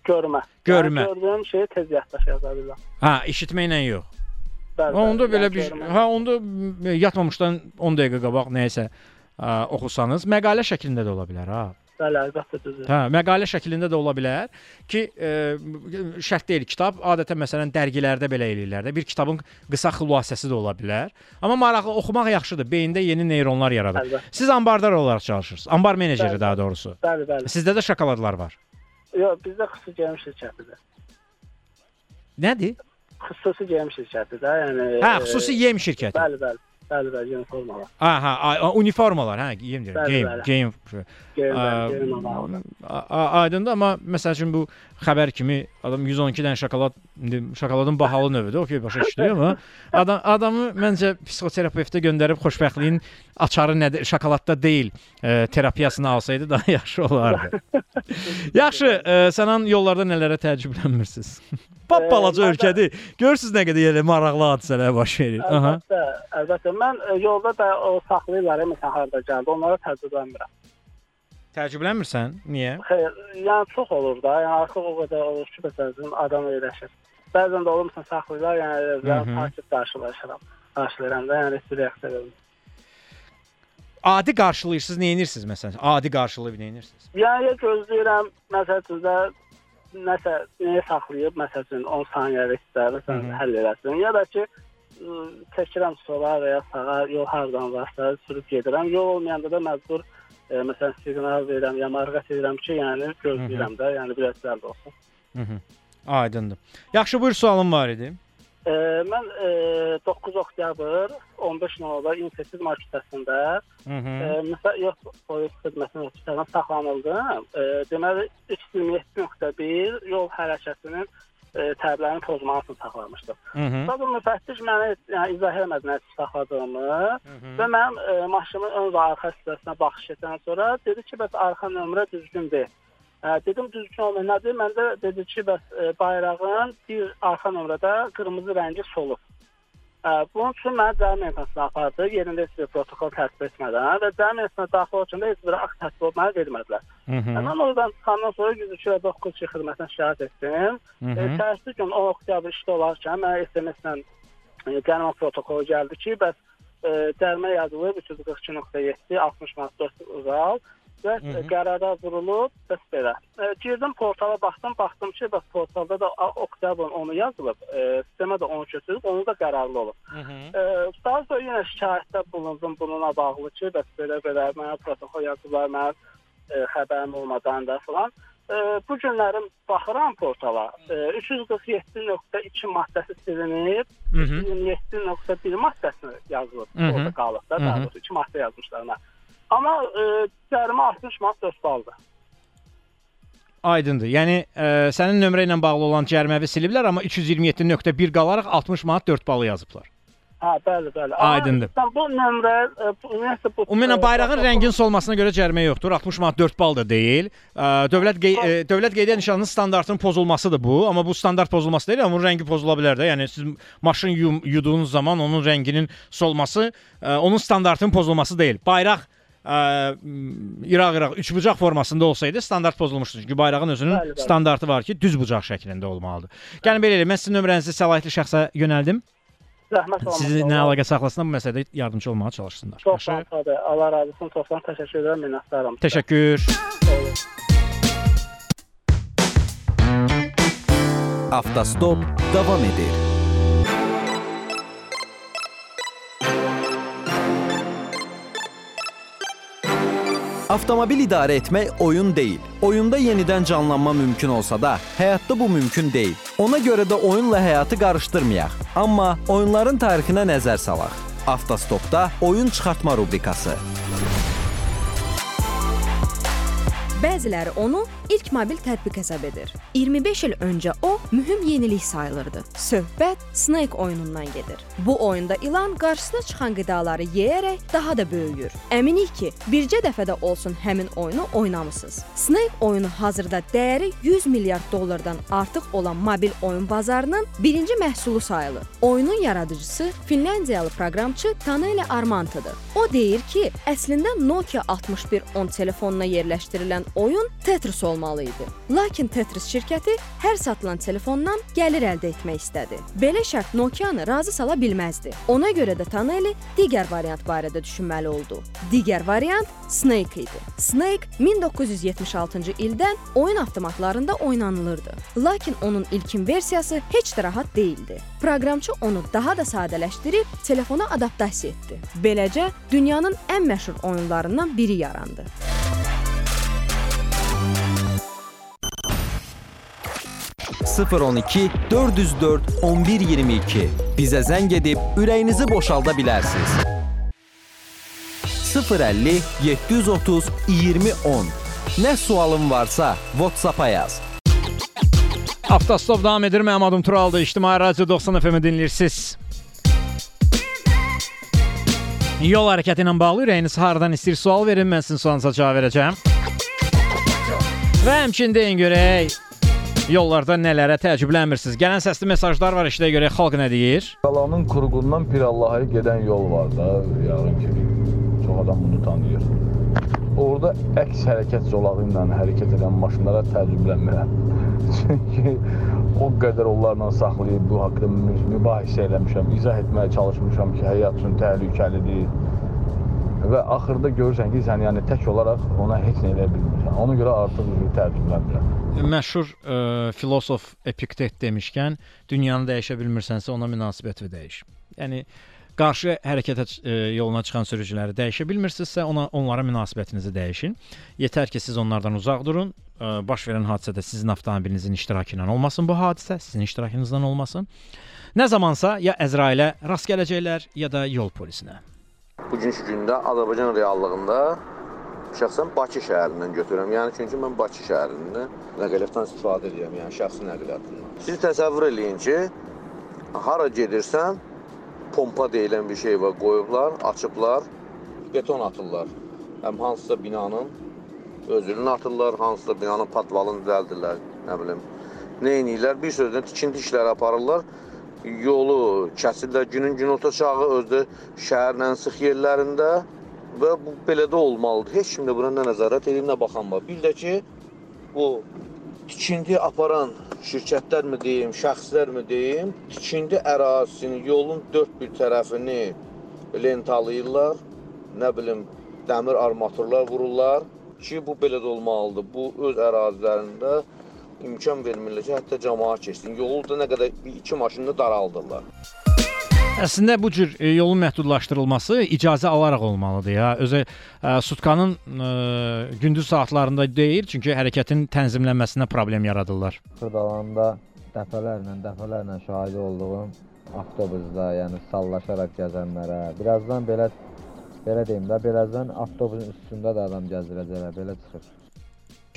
Görmə. Görmə. Yəni, gördüyüm şeyi tez yaddaşa yaza bilirəm. Hə, eşitməklə yox. Bəli, Ha, onda belə bir hə onda m, yatmamışdan 10 dəqiqə qabaq nəyisə ə, oxusanız məqalə şəklində də ola bilər ha. Bəli, əlbəttə düzdür. Hə, məqalə şəklində də ola bilər ki, ə, şərt deyil kitab. Adətən məsələn dərgilərdə belə eləyirlər də. Bir kitabın qısa xülasəsi də ola bilər. Amma maraqlı oxumaq yaxşıdır. Beyində yeni neyronlar yaradır. Əlbəttə. Siz ambardar olaraq çalışırsınız. Ambar meneceri Bəli. daha doğrusu. Bəli, bəli. Sizdə də şokoladlar var. Yox, bizdə xüsusi geyim şirkətidir. Nədir? Xüsusi geyim şirkətidir də, yəni. Hə, e, xüsusi yem şirkəti. Bəli, bəli. Bəli, bəli, uniformalar. Aha, a- uniformalar, hə, geyim deyirəm. Geyim, geyim. Geyim, Ə, Aydındır, amma məsəl üçün bu xəbər kimi adam 112 dənə şokolad indi şokoladın bahalı növüdür. Okey, başa düşdü amma [laughs] adam adamı məncə psixoterapevtə göndərib xoşbəxtliyin açarı nədir? Şokoladda deyil, e, terapiyasını alsaydı daha yaxşı olardı. [laughs] yaxşı, e, sənin yollarda nələrə təəccüblənmirsiniz? [laughs] Balaca ölkədir. Görürsüz nə qədər yerə maraqlı hadisələr baş verir. Aha. Əlbəttə, əlbəttə. Mən e, yolda da o saxlayırlar, məsələn, harda gəldi, onlara təəccüblənmirəm. Təəccüblənmirsən? Niyə? Xeyr, yəni çox olur da. Yəni artıq o qədər olur ki, məsələn, adam öyrəşir. Bəzən də olur məsələn saxlayırlar, yəni yəni hı. takip qarşılaşıram. Qarşılayıram da, yəni reaksiya vermir. Adi qarşılayırsınız, nə edirsiniz məsələn? Adi qarşılayıb nə edirsiniz? Yəni ya gözləyirəm, məsəl üçün də nəsə nəyə saxlayıb, məsəl üçün 10 saniyəlik istəyir, məsələn, Hı hı. həll eləsin. Ya da ki, ıı, çəkirəm sola və ya sağa, yol hardan varsa sürüb gedirəm. Yol olmayanda da məcbur e, məsələn siqnal verirəm, ya maraqat edirəm ki, yəni gözləyirəm də, yəni biraz cəlb olsun. Hı -hı. Aydındır. Yaxşı, buyur sualım var idi. E, mən e, 9 oktyabr 15 nolda İnstitut marketəsində Hı -hı. e, məsəl yox polis xidmətinin ofisində saxlanıldım. E, deməli 327.1 yol hərəkətinin e, tələblərini pozmaq üçün saxlamışdım. Sonra müfəttiş mənə yəni izah eləmədi nə saxladığımı və mənim e, maşınımın ön və arxa hissəsinə baxış etdikdən sonra dedi ki, bəs arxa nömrə düzgün deyil. Ə, dedim düzgün. Nədir? Məndə dedi ki, bəs e, bayrağın bir arxa nömrədə qırmızı rəngi solub. Ə, bunun üçün məni cəmi məhkəməsinə apardı, yerində heç bir protokol tərtib etmədən və cəmi məhkəməsinə daxil olanda heç bir akt tərtib etməyə vermədilər. Mən oradan çıxandan sonra 102 və 9 xidmətinə şikayət etdim. Tərsi gün 10 oktyabr işdə olarkən mənə SMS-lə e, cərimə protokolu gəldi ki, bəs e, cərimə yazılıb 342.7 60 manat 4 uzal və Hı hı. e, qərara vurulub bəs belə. E, girdim portala baxdım, baxdım ki, bəs portalda da oktyabrın 10-u yazılıb, e, sistemə də onu köçürüb, onu da qərarlı olub. Hı -hı. E, daha sonra yenə şikayətdə bulundum bununla bağlı ki, bəs belə belə mənə protokol yazıblar, mənim e, xəbərim olmadan da falan. E, bu günlərim baxıram portala. E, 347.2 maddəsi silinib, Hı hı. 27.1 maddəsi yazılıb. Hı hı. Orada qalıb da, Hı hı. daha doğrusu 2 maddə yazmışlar mənə. Amma e, cərimə 60 manat 4 baldır. Aydındır. Yəni ə, sənin nömrə ilə bağlı olan cəriməvi siliblər, amma 327.1 qalaraq 60 manat 4 balı yazıblar. Hə, bəli, bəli. Aydındır. Amma bu nömrə e, bu ümumiyyətlə bu Ümumən e, bayrağın protokol- rəngin solmasına görə cərimə yoxdur. 60 manat 4 bal da deyil. Dövlət qey dövlət qeydiyyat nişanının standartının pozulmasıdır bu, amma bu standart pozulması deyil, onun rəngi pozula bilər də. Yəni siz maşın yum, yuduğunuz zaman onun rənginin solması onun standartının pozulması deyil. Bayraq İraq-İraq üçbucaq formasında olsaydı standart pozulmuşdu. Çünki bayrağın özünün Bəli, bəli. standartı var ki, düz bucaq şəklində olmalıdır. Gəlin belə elə, mən sizin nömrənizi səlahiyyətli şəxsə yönəldim. Zəhmət olmasa. Sizi nə əlaqə saxlasınlar bu məsələdə yardımcı olmağa çalışsınlar. Çox sağ olun. Allah razı olsun. Çoxdan təşəkkür edirəm. Minnətdaram. Təşəkkür. Avtostop davam edir. Avtomobil idarə etmək oyun deyil. Oyunda yenidən canlanma mümkün olsa da, həyatda bu mümkün deyil. Ona görə də oyunla həyatı qarışdırmayaq. Amma oyunların tarixinə nəzər salaq. Avtostopda oyun çıxartma rubrikası. Bəziləri onu ilk mobil tətbiq hesab edir. 25 il öncə o mühüm yenilik sayılırdı. Söhbət Snake oyunundan gedir. Bu oyunda ilan qarşısına çıxan qidaları yeyərək daha da böyüyür. Əminik ki, bircə dəfədə olsun həmin oyunu oynamısınız. Snake oyunu hazırda dəyəri 100 milyard dollardan artıq olan mobil oyun bazarının birinci məhsulu sayılır. Oyunun yaradıcısı Finlandiyalı proqramçı Taneli Armantıdır. O deyir ki, əslində Nokia 6110 telefonuna yerləşdirilən oyun Tetris olmalı idi. Lakin Tetris şirkəti hər satılan telefondan gəlir əldə etmək istədi. Belə şərt Nokia-nı razı sala bilməzdi. Ona görə də Taneli digər variant barədə düşünməli oldu. Digər variant Snake idi. Snake 1976-cı ildən oyun avtomatlarında oynanılırdı. Lakin onun ilkin versiyası heç də rahat değildi. Proqramçı onu daha da sadələşdirib telefona adaptasiya etdi. Beləcə dünyanın ən məşhur oyunlarından biri yarandı. Sıfır 12 404 1122 bizə zəng edib ürəyinizi boşalda bilərsiniz. 050 730 2010 Nə sualın varsa WhatsApp-a yaz. Avtostop davam edir. Mənim adım Turaldır. İctimai Radio 90 FM-i dinləyirsiniz. Yol hərəkəti ilə bağlı ürəyiniz hardan istəyir sual verin, mən sizin sualınıza cavab verəcəm. Və həmçinin deyin görək yollarda nələrə təəccüblənmirsiniz. Gələn səsli mesajlar var, işdə görək xalq nə deyir. Qalanın Kurğundan Pirallahaya gedən yol var da, yağın kimi. Çox adam bunu tanıyır. orada əks hərəkət zolağı ilə hərəkət edən maşınlara təəccüblənmirəm. [laughs] Çünki o qədər onlarla saxlayıb bu haqqda mübahisə eləmişəm, izah etməyə çalışmışam ki, həyat üçün təhlükəlidir. Və axırda görürsən ki, sən yəni tək olaraq ona heç nə edə bilmirsən. Ona görə artıq təəccüblənmirəm. Məşhur ə, filosof Epiktet demişkən, dünyanı dəyişə bilmirsənsə ona münasibətini dəyiş. Yəni qarşı hərəkətə ə, yoluna çıxan sürücüləri dəyişə bilmirsinizsə, ona onlara münasibətinizi dəyişin. Yetər ki, siz onlardan uzaq durun. Ə, baş verən hadisədə sizin avtomobilinizin iştirakı ilə olmasın bu hadisə, sizin iştirakınızdan olmasın. Nə zamansa ya Əzrailə rast gələcəklər, ya da yol polisinə. Bugünkü gündə Azərbaycan reallığında şəxsən Bakı şəhərindən götürürəm. Yəni çünki mən Bakı şəhərində nəqliyyatdan istifadə edirəm, yəni şəxsi nəqliyyatından. Siz təsəvvür eləyin ki, hara gedirsən, pompa deyilən bir şey var, qoyublar, açıblar, beton atırlar. Həm hansısa binanın özünü atırlar, hansısa binanın patvalını düzəldirlər, nə bilim. Nə edirlər? Bir sözlə tikinti işləri aparırlar yolu kəsirlər günün günorta çağı özdə şəhərlə sıx yerlərində və bu belə də olmalıdır. Heç kim də buna nə nəzarət edir, nə baxan var. Bir də ki, bu tikinti aparan şirkətlərmi deyim, şəxslərmi deyim, tikinti ərazisini, yolun dörd bir tərəfini lentalayırlar, nə bilim, dəmir armaturlar vururlar ki, bu belə də olmalıdır. Bu öz ərazilərində imkan vermirlər ki, hətta cəmaət keçsin. Yolu da nə qədər bir iki maşını daraldırlar. Əslində bu cür e, yolun məhdudlaşdırılması icazə alaraq olmalıdır ya. Özü ə, sutkanın ə, gündüz saatlarında deyil, çünki hərəkətin tənzimlənməsinə problem yaradırlar. Xırdalanda dəfələrlə, dəfələrlə şahid olduğum avtobusda, yəni sallaşaraq gəzənlərə, birazdan belə belə deyim də, birazdan avtobusun üstündə də adam gəzdirəcəklər, belə çıxır.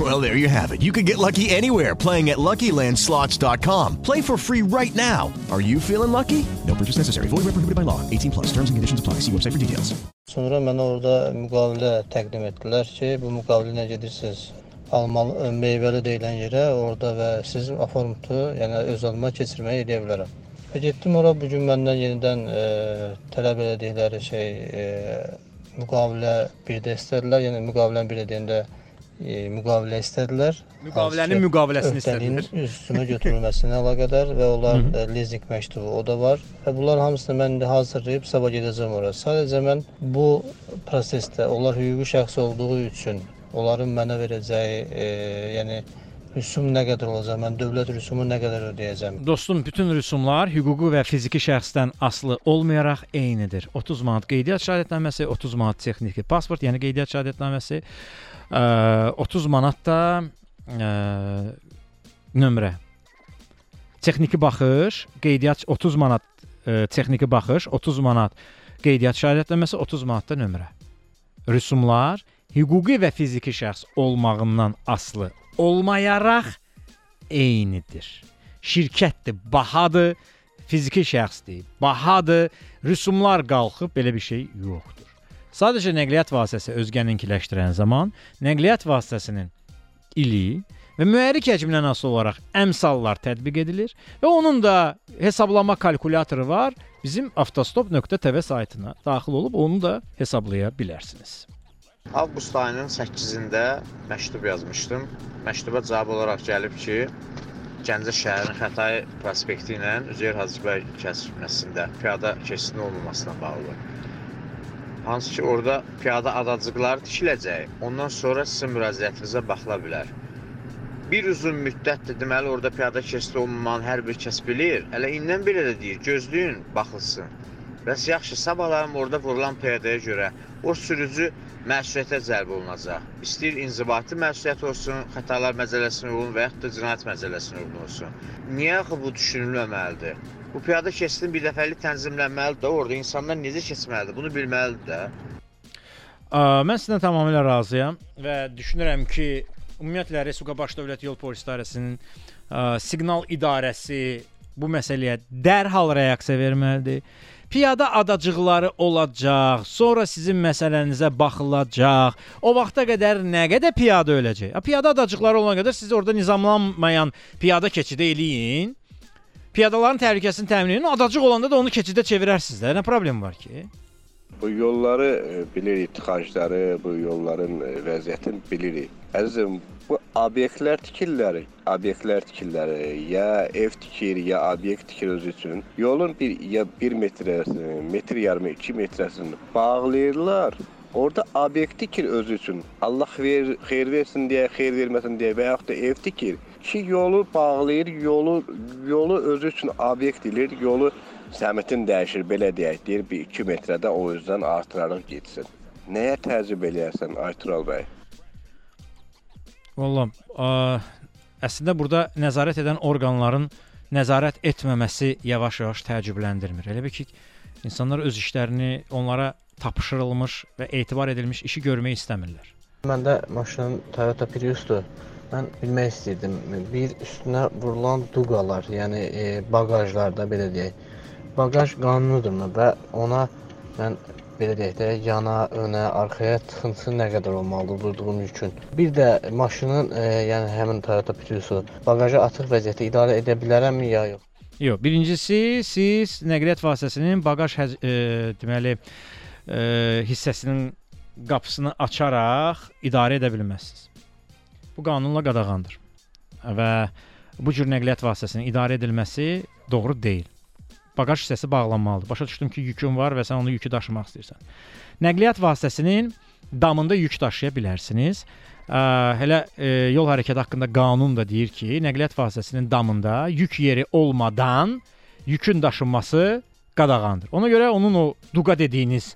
Well, there you have it. You can get lucky anywhere playing at LuckyLandSlots.com. Play for free right now. Are you feeling lucky? No purchase necessary. Void where prohibited by law. 18 plus. Terms and conditions apply. See website for details. Sonra mənə orada müqavilə təqdim etdilər ki, bu müqavilə gedirsiniz almalı meyvəli deyilən yerə orada və siz aformutu, yəni öz adıma keçirməyə edə bilərəm. Və getdim ora bu gün məndən yenidən e, tələb elədikləri şey e, müqavilə bir də istədilər. Yəni müqaviləni bir də deyəndə e, müqavilə istədilər. Müqavilənin müqaviləsini istədilər. Üstümə götürülməsinə əlaqədar və onlar leasing məktubu o da var. Və bunların hamısını mən indi hazırlayıb sabah gedəcəm ora. Sadəcə mən bu prosesdə onlar hüquqi şəxs olduğu üçün onların mənə verəcəyi, e, yəni rüsum nə qədər olacaq? Mən dövlət rüsumu nə qədər ödəyəcəm? Dostum, bütün rüsumlar hüquqi və fiziki şəxsdən asılı olmayaraq eynidir. 30 manat qeydiyyat şahidətnaməsi, 30 manat texniki pasport, yəni qeydiyyat şahidətnaməsi, 30 manat da nömrə. Texniki baxış, qeydiyyat 30 manat texniki baxış, 30 manat qeydiyyat şahidətnaməsi, 30 manat da nömrə. Rüsumlar hüquqi və fiziki şəxs olmağından asılı olmayaraq eynidir. Şirkətdir, bahadır, fiziki şəxsdir, bahadır, rüsumlar qalxıb belə bir şey yoxdur. Sadəcə nəqliyyat vasitəsi özgəninkiləşdirən zaman nəqliyyat vasitəsinin ili və mühərrik həcmindən asılı olaraq əmsallar tətbiq edilir və onun da hesablama kalkulyatoru var. Bizim avtostop.tv saytına daxil olub onu da hesablaya bilərsiniz. Avqust ayının 8-də məktub yazmışdım. Məktuba cavab olaraq gəlib ki, Gəncə şəhərinin Xətai prospekti ilə Üzeyir Hacıbəy kəsməsində piyada keçidinin olmamasına bağlı. Hansı ki, orada piyada adacıqları tikiləcək. Ondan sonra sizin müraciətinizə baxıla bilər. Bir uzun müddətdir deməli orada piyada keçidi olmamanı hər bir kəs bilir. Hələ indən belə də deyir, gözləyin, baxılsın. Bəs yaxşı, sabahlarım orada vurulan piyadaya görə o sürücü məsuliyyətə cəlb olunacaq. İstəyir inzibati məsuliyyət olsun, xətalar məcəlləsinə uyğun və yaxud da cinayət məcəlləsinə uyğun olsun. Niyə axı bu düşünülməməlidir? Bu piyada keçidin bir dəfəlik tənzimlənməlidir də, orada insanlar necə keçməlidir? Bunu bilməlidir də. Ə, mən sizdən tamamilə razıyam və düşünürəm ki, ümumiyyətlə Respublika Baş Dövlət Yol Polis İdarəsinin ə, siqnal idarəsi bu məsələyə dərhal reaksiya verməlidir. Piyada adacıqları olacaq. Sonra sizin məsələnizə baxılacaq. O vaxta qədər nə qədər piyada öləcək? Piyada adacıqları olana qədər siz orada nizamlanmayan piyada keçidi eləyin. Piyadaların təhlükəsini təmin edin. Adacıq olanda da onu keçidə çevirərsiniz də. Nə problem var ki? Bu yolları e, bilirik, tıxacları, bu yolların e, vəziyyətini bilirik. Əzizim, bu obyektlər tikirlər, obyektlər tikirlər, ya ev tikir, ya obyekt tikir özü üçün. Yolun bir ya 1 metrəsini, metr yarımı, 2 metrəsini bağlayırlar. Orada obyekt tikir özü üçün. Allah ver, xeyir versin deyə, xeyir verməsin deyə və yaxud da ev tikir. Ki yolu bağlayır, yolu yolu özü üçün obyekt edir, yolu səmtin dəyişir, belə deyək, deyir bir 2 metrədə o yüzdən artıraraq getsin. Nəyə təzyiq eləyərsən Aytural bəy? Valla, əslində burada nəzarət edən orqanların nəzarət etməməsi yavaş-yavaş təəccübləndirmir. Elə bil ki, insanlar öz işlərini onlara tapşırılmış və etibar edilmiş işi görmək istəmirlər. Məndə maşının Toyota Priusdur. Mən bilmək istəyirdim, bir üstünə vurulan duqalar, yəni e, baqajlarda belə deyək, baqaj qanunudurmu və ona mən belə deyək də yana, önə, arxaya tıxıntısı nə qədər olmalıdır vurduğum üçün. Bir də maşının, e, yəni həmin Toyota Priusu baqajı açıq vəziyyətdə idarə edə bilərəmmi ya yox? Yox, birincisi siz nəqliyyat vasitəsinin baqaj həz, e, deməli e, hissəsinin qapısını açaraq idarə edə bilməzsiniz. Bu qanunla qadağandır. Və bu cür nəqliyyat vasitəsinin idarə edilməsi doğru deyil. Baqaj hissəsi bağlanmalıdır. Başa düşdüm ki, yükün var və sən onu yükü daşımaq istəyirsən. Nəqliyyat vasitəsinin damında yük daşıya bilərsiniz. Ə, hələ ə, yol hərəkəti haqqında qanun da deyir ki, nəqliyyat vasitəsinin damında yük yeri olmadan yükün daşınması qadağandır. Ona görə onun o duqa dediyiniz,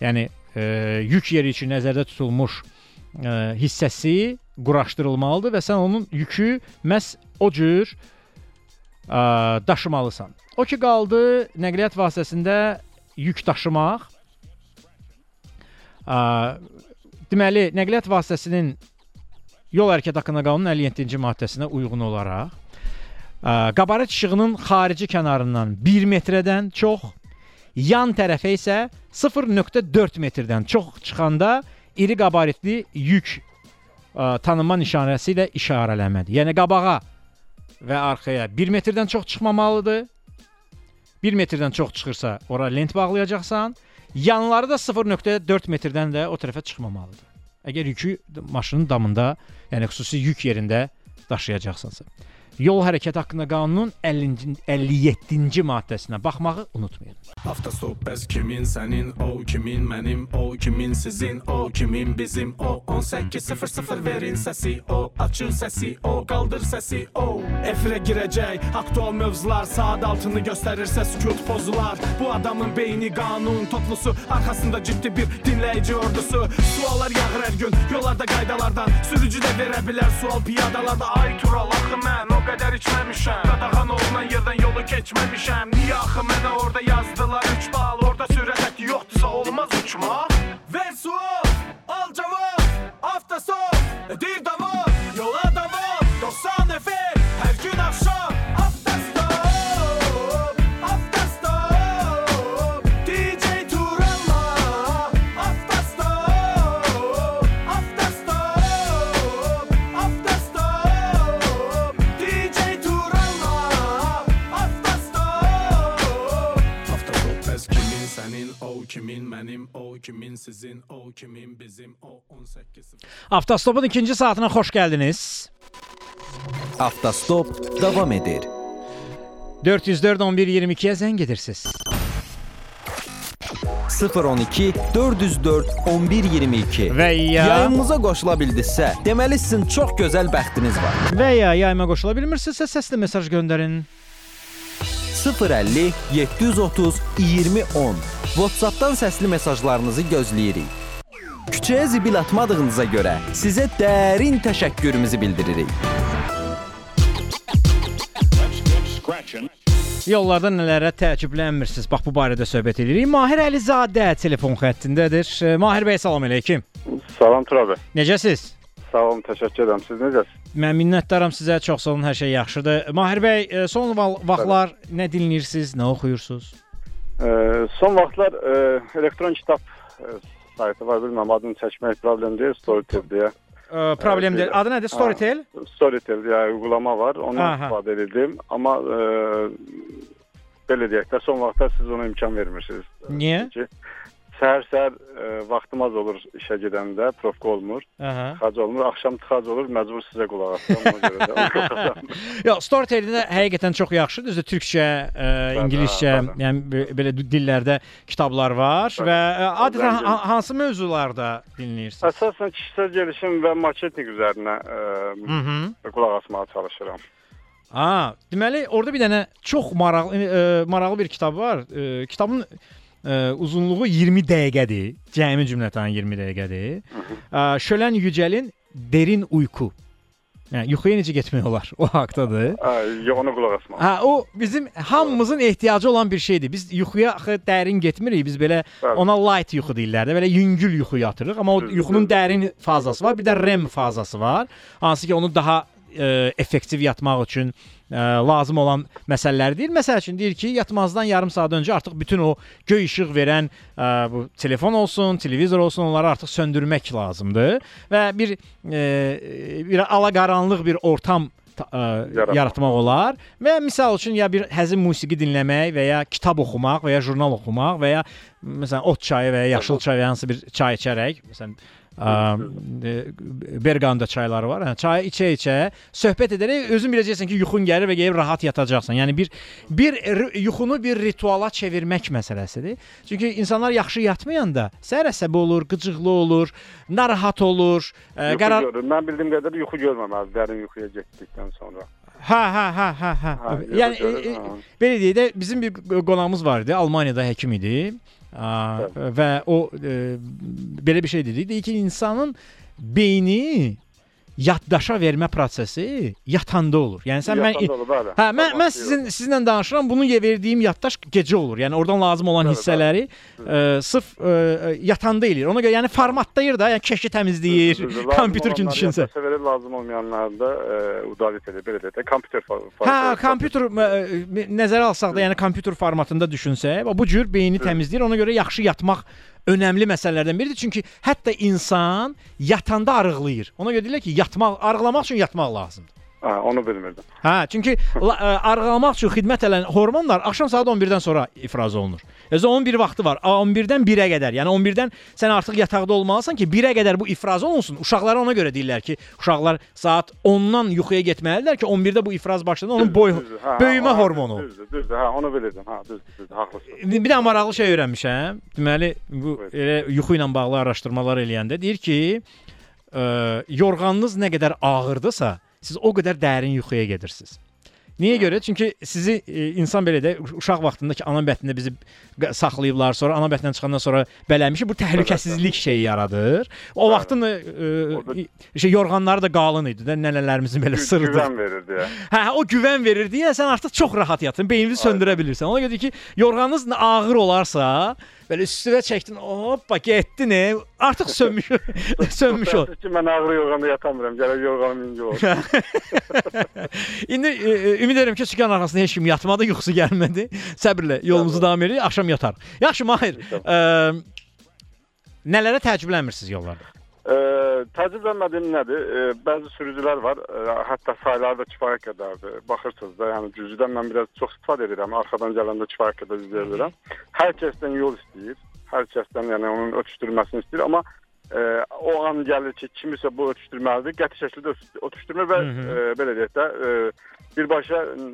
yəni ə, yük yeri üçün nəzərdə tutulmuş ə, hissəsi quraşdırılmalıdır və sən onun yükü məhz o cür ə, daşımalısan. O ki qaldı nəqliyyat vasitəsində yük daşımaq. Ə, deməli, nəqliyyat vasitəsinin yol hərəkəti haqqında qanunun 57-ci maddəsinə uyğun olaraq ə, qabaret işığının xarici kənarından 1 metrdən çox, yan tərəfə isə 0.4 metrdən çox çıxanda iri qabaretli yük ə, tanınma nişanəsi ilə işarələnməlidir. Yəni qabağa və arxaya 1 metrdən çox çıxmamalıdır. 1 metrdən çox çıxırsa, ora lent bağlayacaqsan. Yanları da 0.4 metrdən də o tərəfə çıxmamalıdır. Əgər yükü maşının damında, yəni xüsusi yük yerində daşıyacaqsansa. Yol hərəkəti haqqında qanunun 50-ci 57-ci maddəsinə baxmağı unutmayın. Avtostop bəs kimin sənin, o kimin mənim, o kimin sizin, o kimin bizim, o 1800 verin səsi, o açın səsi, o qaldır səsi, o efirə girəcək aktual mövzular, saat altını göstərirsə sükut pozular. Bu adamın beyni qanun toplusu, arxasında ciddi bir dinləyici ordusu. Suallar yağır hər gün yollarda qaydalardan, sürücü də verə bilər sual piyadalarda. Ay Tural, axı mən o qədər içməmişəm. Qadağan olunan yerdən yolu keçməmişəm. Niyə axı mənə orada yazdılar 3 bal, orada sürət yoxdursa olmaz uçmaq? Ver sual, al cavab, avtostop, dir davam, kimin bizim, o 18 Avtostopun ikinci saatına xoş gəldiniz. Avtostop davam edir. 404 11 22-yə zəng edirsiniz. 012 404 11 22 Və ya Yayımımıza qoşula bildinizsə, deməli sizin çox gözəl bəxtiniz var. və ya yayıma qoşula bilmirsinizsə səsli mesaj göndərin. 050 730 20 10 WhatsApp-dan səsli mesajlarınızı gözləyirik. Küçəyə zibil atmadığınıza görə sizə dərin təşəkkürümüzü bildiririk. Yollarda nələrə təəccüblənmirsiniz? Bax bu barədə söhbət edirik. Mahir Əlizadə telefon xəttindədir. E, Mahir bəy salam əleykum. Salam Turabə. Necəsiz? Sağ olun, təşəkkür edirəm. Siz necəsiz? Mən minnətdaram sizə. Çox sağ olun. Hər şey yaxşıdır. Mahir bəy, e, son vaxtlar nə dinləyirsiniz, nə oxuyursunuz? Ee, son vaxtlar e, elektron kitab e, saytı var. Bilməm adını çəkmək problem deyil, Storytel deyə. E, problem deyil. Adı nədir? Storytel? Ha, Storytel deyə uygulama var. Aha. istifadə edirdim. Amma e, belə deyək də son vaxtlar siz ona imkan vermirsiniz. Niyə? Ki, səhər-səhər e, vaxtım az olur işə gedəndə, profka olmur. Aha. Tıxac olmur, axşam tıxac olur, məcbur sizə qulaq asıram ona görə də. [laughs] Yox, Storytel-də həqiqətən çox yaxşıdır. Düzdür, türkçə, ə, ingiliscə, yəni be- belə dillərdə kitablar var Bəli. və ə, adətən Zəngin. ha- hansı mövzularda dinləyirsiniz? Əsasən kişisel gelişim və marketinq üzərinə e, Mhm. qulaq asmağa çalışıram. A, deməli orada bir dənə çox maraqlı ə, maraqlı bir kitab var. Ə, kitabın ə, uzunluğu 20 dəqiqədir. Cəmi cümlətən 20 dəqiqədir. Ə, Şölən Yücəlin Derin Uyku. Yəni yuxuya necə getmək olar? [laughs] O haqqdadır. Hə, yox, ona qulaq asmağa. Ha o bizim hamımızın ehtiyacı olan bir şeydir. Biz yuxuya axı dərin getmirik. Biz belə Bəli. ona light yuxu deyirlər də. Belə yüngül yuxu yatırıq. Amma o yuxunun dərin fazası var, bir də REM fazası var. Hansı ki onu daha ə, effektiv yatmaq üçün ə, lazım olan məsələlər deyil. Məsəl üçün deyir ki, yatmazdan yarım saat öncə artıq bütün o göy işıq verən ə, bu telefon olsun, televizor olsun, onları artıq söndürmək lazımdır və bir ə, bir alaqaranlıq bir ortam ta- ə, Yaratmaq. yaratmaq olar və misal üçün ya bir həzin musiqi dinləmək və ya kitab oxumaq və ya jurnal oxumaq və ya məsələn ot çayı və ya yaşıl çay və hansı bir çay içərək, məsələn ə, Berganda çayları var. Hə, çayı içə-içə söhbət edərək özün biləcəksən ki, yuxun gəlir və gəlib rahat yatacaqsan. Yəni bir bir yuxunu bir rituala çevirmək məsələsidir. Çünki insanlar yaxşı yatmayanda səhər əsəbi olur, qıcıqlı olur, narahat olur, ə, Yuxu qərar görür. Mən bildiyim qədər yuxu görməməli dərin yuxuya getdikdən sonra. Hə, hə, hə, hə, hə. Ha, Yəni yox, e, e, belə deyək də bizim bir qonağımız var idi, Almaniyada həkim idi. A, və o e, belə bir şey dedi. Dedi ki, insanın beyni yaddaşa vermə prosesi yatanda olur. Yəni sən mən Yatanda olur, bəli. Hə, mən mən sizin sizinlə danışıram. Bunu verdiyim yaddaş gecə olur. Yəni oradan lazım olan hissələri ə, sırf ə, yatanda eləyir. Ona görə yəni formatlayır da, yəni keşi təmizləyir, kompüter kimi düşünsə. verir, lazım olmayanları da e, udavit edir, belə də, kompüter for- for- Hə, kompüter ə, ə, nəzərə alsaq da, yəni kompüter formatında düşünsək, bu cür beyni təmizləyir. Ona görə yaxşı yatmaq önəmli məsələlərdən biridir. Çünki hətta insan yatanda arıqlayır. Ona görə deyirlər ki, yatmaq, arıqlamaq üçün yatmaq lazımdır. Hə, onu bilmirdim. Hə, çünki ə, arıqlamaq üçün xidmət edən hormonlar axşam saat 11-dən sonra ifraz olunur. Özü onun bir vaxtı var. 11-dən 1-ə qədər. Yəni 11-dən sən artıq yataqda olmalısan ki, 1-ə qədər bu ifraz olunsun. Uşaqlara ona görə deyirlər ki, uşaqlar saat 10-dan yuxuya getməlidirlər ki, 11-də bu ifraz başladı. Onun boy Düzdür, hə, böyümə hə, hormonu. Düzdür, düzdür, hə, onu bilirdim. Hə, düzdür, düzdür, haqlısınız. Bir bir də maraqlı şey öyrənmişəm. Deməli, bu elə yuxu ilə bağlı araşdırmalar eləyəndə deyir ki, ə, yorğanınız nə qədər ağırdısa, siz o qədər dərin yuxuya gedirsiniz. Niyə görə? Çünki sizi e, insan belə də uşaq vaxtında ki, ana bətnində bizi saxlayıblar, sonra ana bətndən çıxandan sonra bələmişik. Bu təhlükəsizlik şeyi yaradır. O vaxtın e, e, şey yorğanları da qalın idi də, nənələrimizin belə sırdı. Güvən verir deyə. Hə, o güvən verir deyə sən artıq çox rahat yatın, beynini söndürə bilirsən. Ona görə ki, yorğanınız ağır olarsa, belə üstünə çəkdin, hoppa getdi nə? Artıq sönmüş. [laughs] sönmüş ol. Ki, mən ağrı yorğanda yatamıram. Gərək yorğanım inci olsun. [laughs] İndi e, e, ümid edirəm ki, sükan arxasında heç kim yatmadı, yuxusu gəlmədi. Səbirlə yolumuzu davam edirik, axşam yatar. Yaxşı Mahir, ə, nələrə təəccüblənmirsiniz yollarda? Ə, Təcrübələnmədiyim nədir? Ə, bəzi sürücülər var, ə, hətta sayları da kifayət qədərdir. Baxırsınız da, yəni cüzdən mən biraz çox istifadə edirəm. Arxadan gələndə kifayət qədər izləyə bilirəm. Hər kəsdən yol istəyir. Hər kəsdən yəni onun ötüşdürməsini istəyir, amma ə, o an gəlir ki, kimisə bu ötüşdürməlidir. Qəti şəkildə ötüş- ötüşdürmür və Hı hı. ə, belə deyək də, ə, birbaşa ə,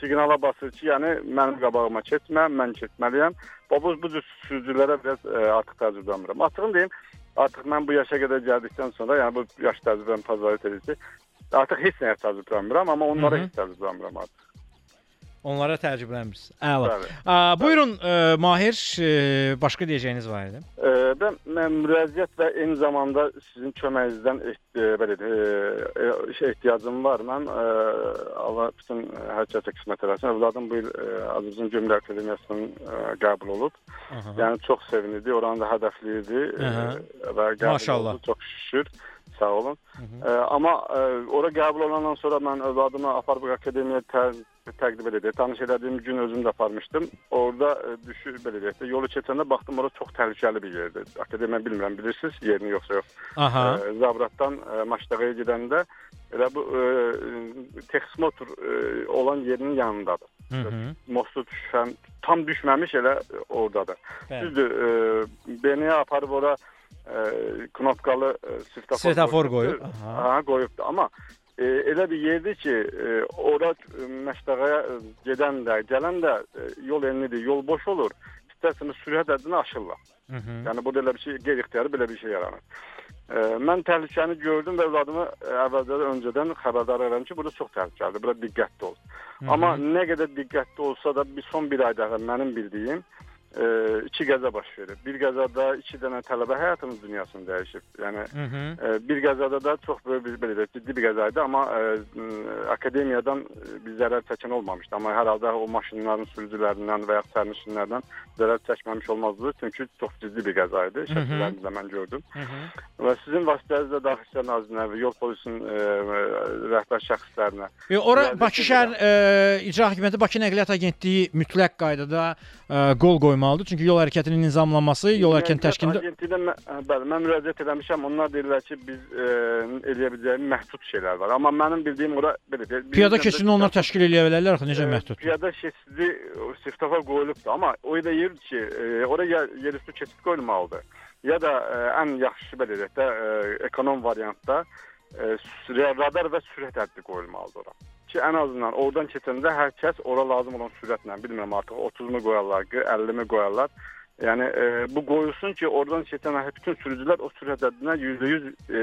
siqnala basır ki, yəni mənim qabağıma keçmə, mən keçməliyəm. Bu bu cür sürücülərə biraz ə, artıq təcrübələnmirəm. Açığını deyim, artıq mən bu yaşa qədər gəldikdən sonra, yəni bu yaş təcrübəm təzahür edir ki, artıq heç nəyə təcrübələnmirəm, amma onlara Hı hı. heç təcrübələnmirəm artıq. Onlara təəccüblənmirsiniz. Əla. Ə, buyurun ə, Mahir, ə, başqa deyəcəyiniz var idi? Ə, mən, mən müraciət və eyni zamanda sizin köməyinizdən ə, belə ə, ə, ehtiyacım var. Mən ə, Allah bütün hər kəsə qismət eləsin. Övladım bu il Azərbaycan Gömrük Akademiyasının qəbul olub. Aha. Yəni çox sevinirdi, oranı da Aha. və qəbul Maşallah. oldu çox şükür. Sağ olun. E, amma e, ora qəbul olandan sonra mən övladımı aparıb akademiyaya tə təqdim edildi. Tanış elədiyim gün özüm də aparmışdım. Orada e, düşür belə deyək də yolu keçəndə baxdım ora çox təhlükəli bir yerdir. Akademiya bilmirəm bilirsiniz yerini yoxsa yox. Aha. E, Zabratdan e, Maçdağaya gedəndə elə bu e, Texmotor e, olan yerinin yanındadır. Hı -hı. Mostu düşən tam düşməmiş elə oradadır. Bəli. Düzdür, e, beni aparıb ora e, knopkalı e, Svetofor qoyubdur. qoyub, aha. Aha, qoyubdur. Amma e, elə bir yerdir ki, e, ora e, Məşdağaya e, gedən də, gələn də e, yol enlidir, yol boş olur. İstərseniz sürət həddini aşırlar. Hı -hı. Yəni burada elə bir şey qeyri-ixtiyari belə bir şey yaranır. E, mən təhlükəni gördüm və övladımı e, əvvəldən öncədən xəbərdar edirəm ki, burada çox təhlükəlidir. Burada diqqətli ol. Hı -hı. Amma nə qədər diqqətli olsa da bir son bir ayda mənim bildiyim e, iki qəza baş verir. Bir qəzada iki dənə tələbə həyatının dünyasını dəyişib. Yəni Hı -hı. e, bir qəzada da çox böyük bir belə ciddi bir qəza idi, amma e, akademiyadan e, bir zərər çəkən olmamışdı. Amma hər halda o maşınların sürücülərindən və ya sərnişinlərdən zərər çəkməmiş olmazdı. Çünki çox ciddi bir qəza idi. Hı hı. Şəkillərini də mən gördüm. Hı -hı. Və sizin vasitənizlə Daxili İşlər Nazirinə və Yol Polisinin e, e, rəhbər şəxslərinə E, ora Bakı şəhər e, İcra Hakimiyyəti Bakı Nəqliyyat Agentliyi mütləq qaydada e, qol qoymalıdır. Çünki yol hərəkətinin nizamlanması, yol hərəkətinin təşkilində Agentliyinə bəli, mən müraciət etmişəm. Onlar deyirlər ki, biz e, eləyə biləcəyimiz məhdud şeylər var. Amma mənim bildiyim ora belə deyil. piyada keçidini onlar təşkil edə bilərlər axı necə e, məhdud? Piyada keçidi svetofor qoyulubdur, amma o da yer ki, e, ora yerüstü keçid qoyulmalıdır. Ya da e, ən yaxşı belə deyək də e, ekonom variantda e, radar və sürət həddi qoyulmalıdır ora. Ki ən azından oradan keçəndə hər kəs ora lazım olan sürətlə, bilmirəm artıq 30-mu qoyarlar, 50-mi qoyarlar. Yəni e, bu qoyulsun ki, oradan keçən bütün sürücülər o sürət həddinə %100 e,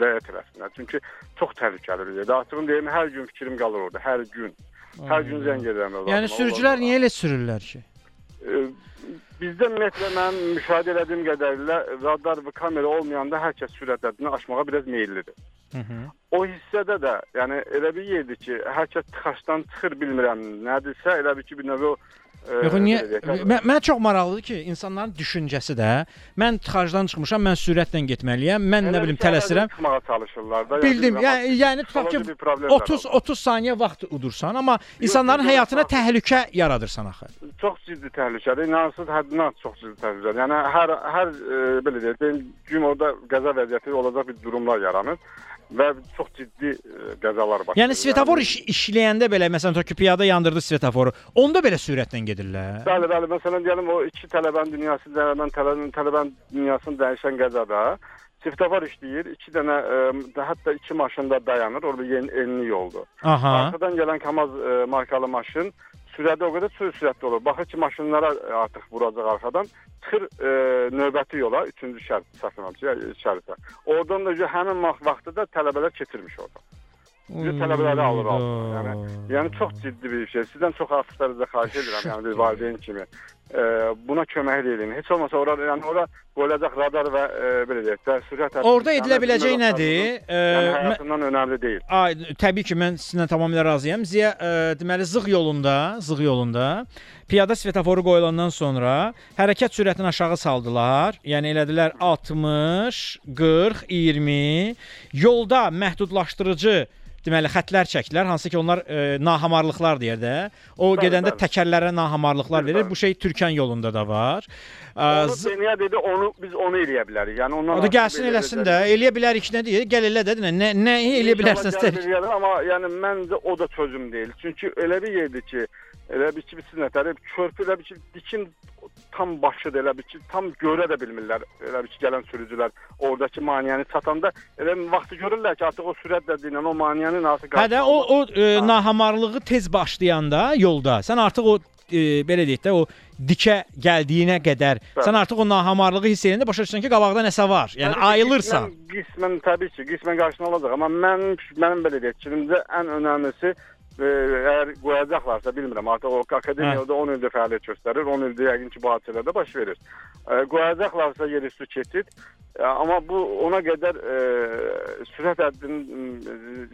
riayət etsinlər. Çünki çox təhlükəli bir yerdir. Açığını deyim, hər gün fikrim qalır orada, hər gün. Hər gün zəng edirəm. Yəni sürücülər niyə elə sürürlər ki? E, Bizdə ümumiyyətlə mən müşahidə etdiyim qədərilə radar və kamera olmayanda hər kəs sürət həddini aşmağa biraz meyllidir. Hı -hı. O hissədə də, yəni elə bir yerdir ki, hər kəs tıxaçdan çıxır bilmirəm nədirsə, elə bir ki, bir növ o e, Yox, niyə? Mən, mənə çox maraqlıdır ki, insanların düşüncəsi də mən tıxacdan çıxmışam, mən sürətlə getməliyəm, mən nə elə bilim tələsirəm. Çıxmağa çalışırlar da. Bildim. bilmirəm, Yəni yəni tutaq ki psixoloji bir problemlər 30 30 saniyə vaxt udursan, amma insanların yox, həyatına təhlükə yaradırsan axı. çox ciddi təhlükədir. İnanırsınız, həddindən çox ciddi təhlükədir. Yəni hər hər e, belə deyək, gün orada qəza vəziyyəti olacaq bir durumlar yaranır və çox ciddi e, qəzalar baş verir. Yəni svetofor iş, işləyəndə belə məsələn tutaq ki, piyada yandırdı svetoforu. Onda belə sürətlə gedirlər. Bəli, bəli. Məsələn deyəlim o iki tələbənin dünyasını, tələbənin tələbənin, tələbənin dünyasını dəyişən qəzada svetofor işləyir. 2 dənə e, hətta iki maşın da dayanır. Orada yeni enli yoldur. Aha. Arxadan gələn KAMAZ e, markalı maşın sürəti o qədər sürət sürətli olur. Baxır ki, maşınlara e, artıq vuracaq arxadan. Çıxır e, növbəti yola, 3-cü şərt saxlamışıq, yəni şəritə. Oradan da həmin vaxt- vaxtda tələbələr keçirmiş orada. Biz tələbələri alır altına. Yəni, yəni çox ciddi bir şey. Sizdən çox artıqlarınızı xahiş edirəm, yəni bir valideyn kimi. E, buna kömək edin. Heç olmasa ora yəni ora qoyulacaq radar və e, belə deyək də sürət Orada edilə biləcək yəni, nədir? Yəni Ə, mə- həyatından önəmli deyil. Ay, təbii ki, mən sizinlə tamamilə razıyam. Ziya, ə, deməli Zığ yolunda, Zığ yolunda piyada svetoforu qoyulandan sonra hərəkət sürətini aşağı saldılar. Yəni elədilər 60, 40, 20. Yolda məhdudlaşdırıcı deməli xətlər çəkdilər, hansı ki onlar e, nahamarlıqlar deyir də. O Bəli, gedəndə bəli. təkərlərə nahamarlıqlar Bəli, verir. bəli. Bu şey Türkan yolunda da var. Onu Deniya dedi, onu biz onu eləyə bilərik. Yəni ondan O da gəlsin eləsin də. Eləyə bilərik nə deyir? Gəl elə də nə nə eləyə bilərsiniz [laughs] eləyər, Amma yəni məncə o da çözüm deyil. Çünki elə bir yerdir ki, elə bir ki, biz nətəri körpü elə bir ki, dikin tam başıdır, elə bir ki, tam görə də bilmirlər. Elə bir ki, gələn sürücülər oradakı maneəni çatanda elə vaxtı görürlər ki, artıq o sürətlə dinən o maneənin artıq Hə də o o e, nahamarlığı tez başlayanda yolda sən artıq o e, belə deyək də o dikə gəldiyinə qədər Bəli. sən artıq o nahamarlığı hiss edəndə başa düşürsən ki, qabaqda nəsə var. Yəni Təbii ayılırsan. Qismən, qismən təbii ki, qismən qarşına alacaq, amma mənim mənim belə deyək, fikrimcə ən önəmlisi əgər qoyacaqlarsa bilmirəm, artıq o akademiyada 10 ildir fəaliyyət göstərir, 10 ildir yəqin ki, bu hadisələr də baş verir. E, qoyacaqlarsa yerüstü keçid E, Amma bu ona qədər e, sürət həddinin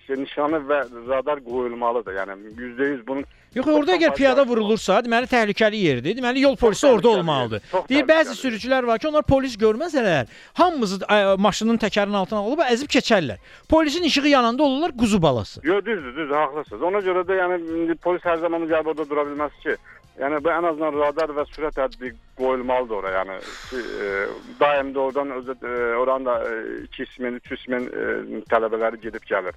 e, nişanı və radar qoyulmalıdır. Yəni %100 bunun Yox, orada əgər piyada vurulursa, deməli təhlükəli yerdir. Deməli yol polisi orada olmalıdır. çox Deyir bəzi sürücülər var ki, onlar polis görməsələr, hamımızı ə, maşının təkərinin altına alıb əzib keçərlər. Polisin işığı yananda olurlar quzu balası. Yox, düzdür, düzdür, haqlısınız. Ona görə də yəni indi polis hər zaman gəlib orada dura bilməz ki. Yəni bu ən azından radar və sürət həddi qoyulmalıdır ora. Yəni ki, e, daim də oradan özü e, oranın da 2 ismin, 3 ismin e, tələbələri gedib gəlir.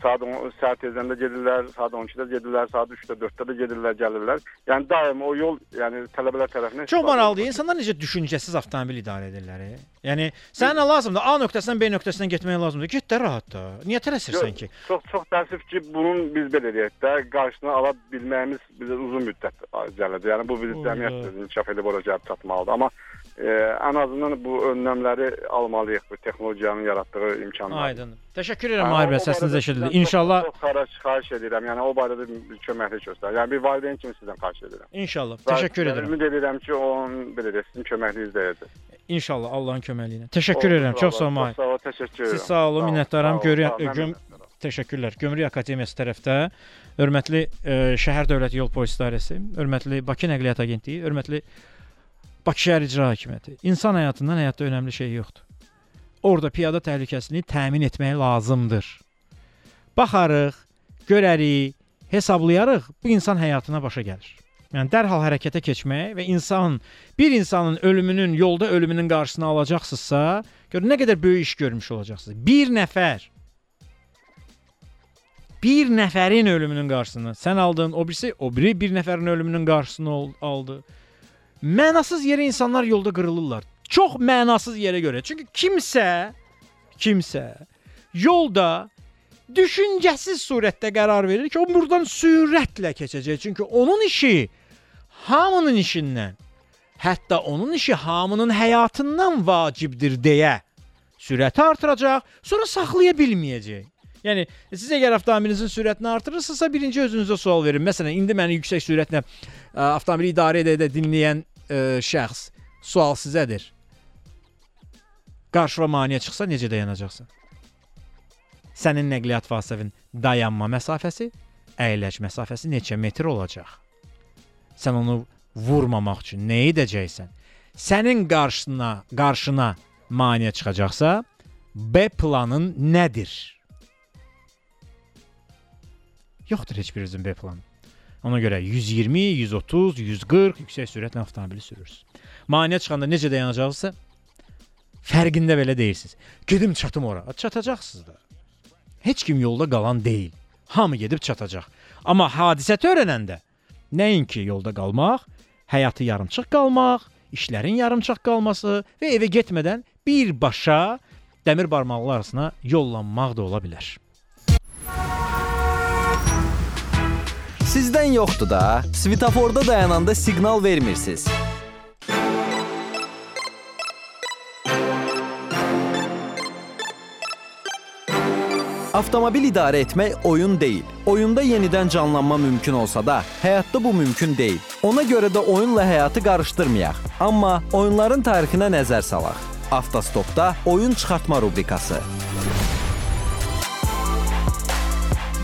Saat 10 saat tezdən də gedirlər, saat 12-də gedirlər, saat 3-də, 4-də də gedirlər, gəlirlər. Yəni daim o yol, yəni tələbələr tərəfindən Çox maraqlıdır. İnsanlar necə düşüncəsiz avtomobil idarə edirlər? e? Yəni sənə nə lazımdır? A nöqtəsindən B nöqtəsinə getmək lazımdır. Get də rahat da. Niyə tələsirsən ki? Çox çox təəssüf ki, bunun biz belə deyək də, qarşısını ala bilməyimiz bizə uzun müddət gəlir. Yəni bu biz Oy, cəmiyyət oy. inkişaf edib ora gəlib çatmalıdır. Amma e, ən azından bu önləmləri almalıyıq bu texnologiyanın yaratdığı imkanlar. Aydın. Təşəkkür edirəm Mahir bəy, səsiniz eşidilir. İnşallah Çox xahiş, edirəm. Yəni o barədə bir köməklik göstər. Yəni bir valideyn kimi sizdən xahiş edirəm. İnşallah. Təşəkkür edirəm. Ümid edirəm ki, onun belə deyək, sizin köməkliyiniz dəyəcək. İnşallah Allahın köməyi ilə. Təşəkkür edirəm. Çox sağ olun. Sağ ol, təşəkkür edirəm. Siz sağ olun, minnətdaram. sağ ol, Görü sağ ol, mən göm Təşəkkürlər. Gömrük Akademiyası tərəfdə hörmətli e, şəhər dövlət yol polis idarəsi, hörmətli Bakı Nəqliyyat Agentliyi, hörmətli Bakı şəhər icra hakimiyyəti. İnsan həyatından həyatda önəmli şey yoxdur. Orada piyada təhlükəsizliyini təmin etmək lazımdır. Baxarıq, görərik, hesablayarıq, bu insan həyatına başa gəlir. Yəni dərhal hərəkətə keçmək və insan bir insanın ölümünün, yolda ölümünün qarşısını alacaqsınızsa, gör nə qədər böyük iş görmüş olacaqsınız. Bir nəfər bir nəfərin ölümünün qarşısını sən aldın, o birisi o biri bir nəfərin ölümünün qarşısını aldı. Mənasız yerə insanlar yolda qırılırlar. Çox mənasız yerə görə. Çünki kimsə kimsə yolda düşüncəsiz surətdə qərar verir ki, o burdan sürətlə keçəcək. Çünki onun işi hamının işindən, hətta onun işi hamının həyatından vacibdir deyə sürəti artıracaq, sonra saxlaya bilməyəcək. Yəni siz əgər avtomobilinizin sürətini artırırsınızsa, birinci özünüzə sual verin. Məsələn, indi məni yüksək sürətlə ə, avtomobili idarə edə-edə dinləyən ə, şəxs sual sizədir. Qarşıva maneə çıxsa necə dayanacaqsan? Sənin nəqliyyat vasitənin dayanma məsafəsi, əyləc məsafəsi neçə metr olacaq? Sən onu vurmamaq üçün nə edəcəksən? Sənin qarşısına, qarşına maneə çıxacaqsa, B planın nədir? Yoxdur heç birinizin B planı. Ona görə 120, 130, 140 yüksək sürətlə avtomobili sürürsüz. Maneə çıxanda necə dayanacaqsınızsa, fərqində belə deyilsiniz. Gedim çatım ora. Çatacaqsınız da. Heç kim yolda qalan deyil. Hamı gedib çatacaq. Amma hadisə törənəndə nəinki yolda qalmaq, həyatı yarımçıq qalmaq, işlərin yarımçıq qalması və evə getmədən birbaşa dəmir barmaqlar arasına yollanmaq da ola bilər. Sizdən yoxdur da. Svetoforda dayananda siqnal vermirsiniz. Avtomobil idarə etmək oyun deyil. Oyunda yenidən canlanma mümkün olsa da, həyatda bu mümkün deyil. Ona görə də oyunla həyatı qarışdırmayaq. Amma oyunların tarixinə nəzər salaq. Avtostopda oyun çıxartma rubrikası.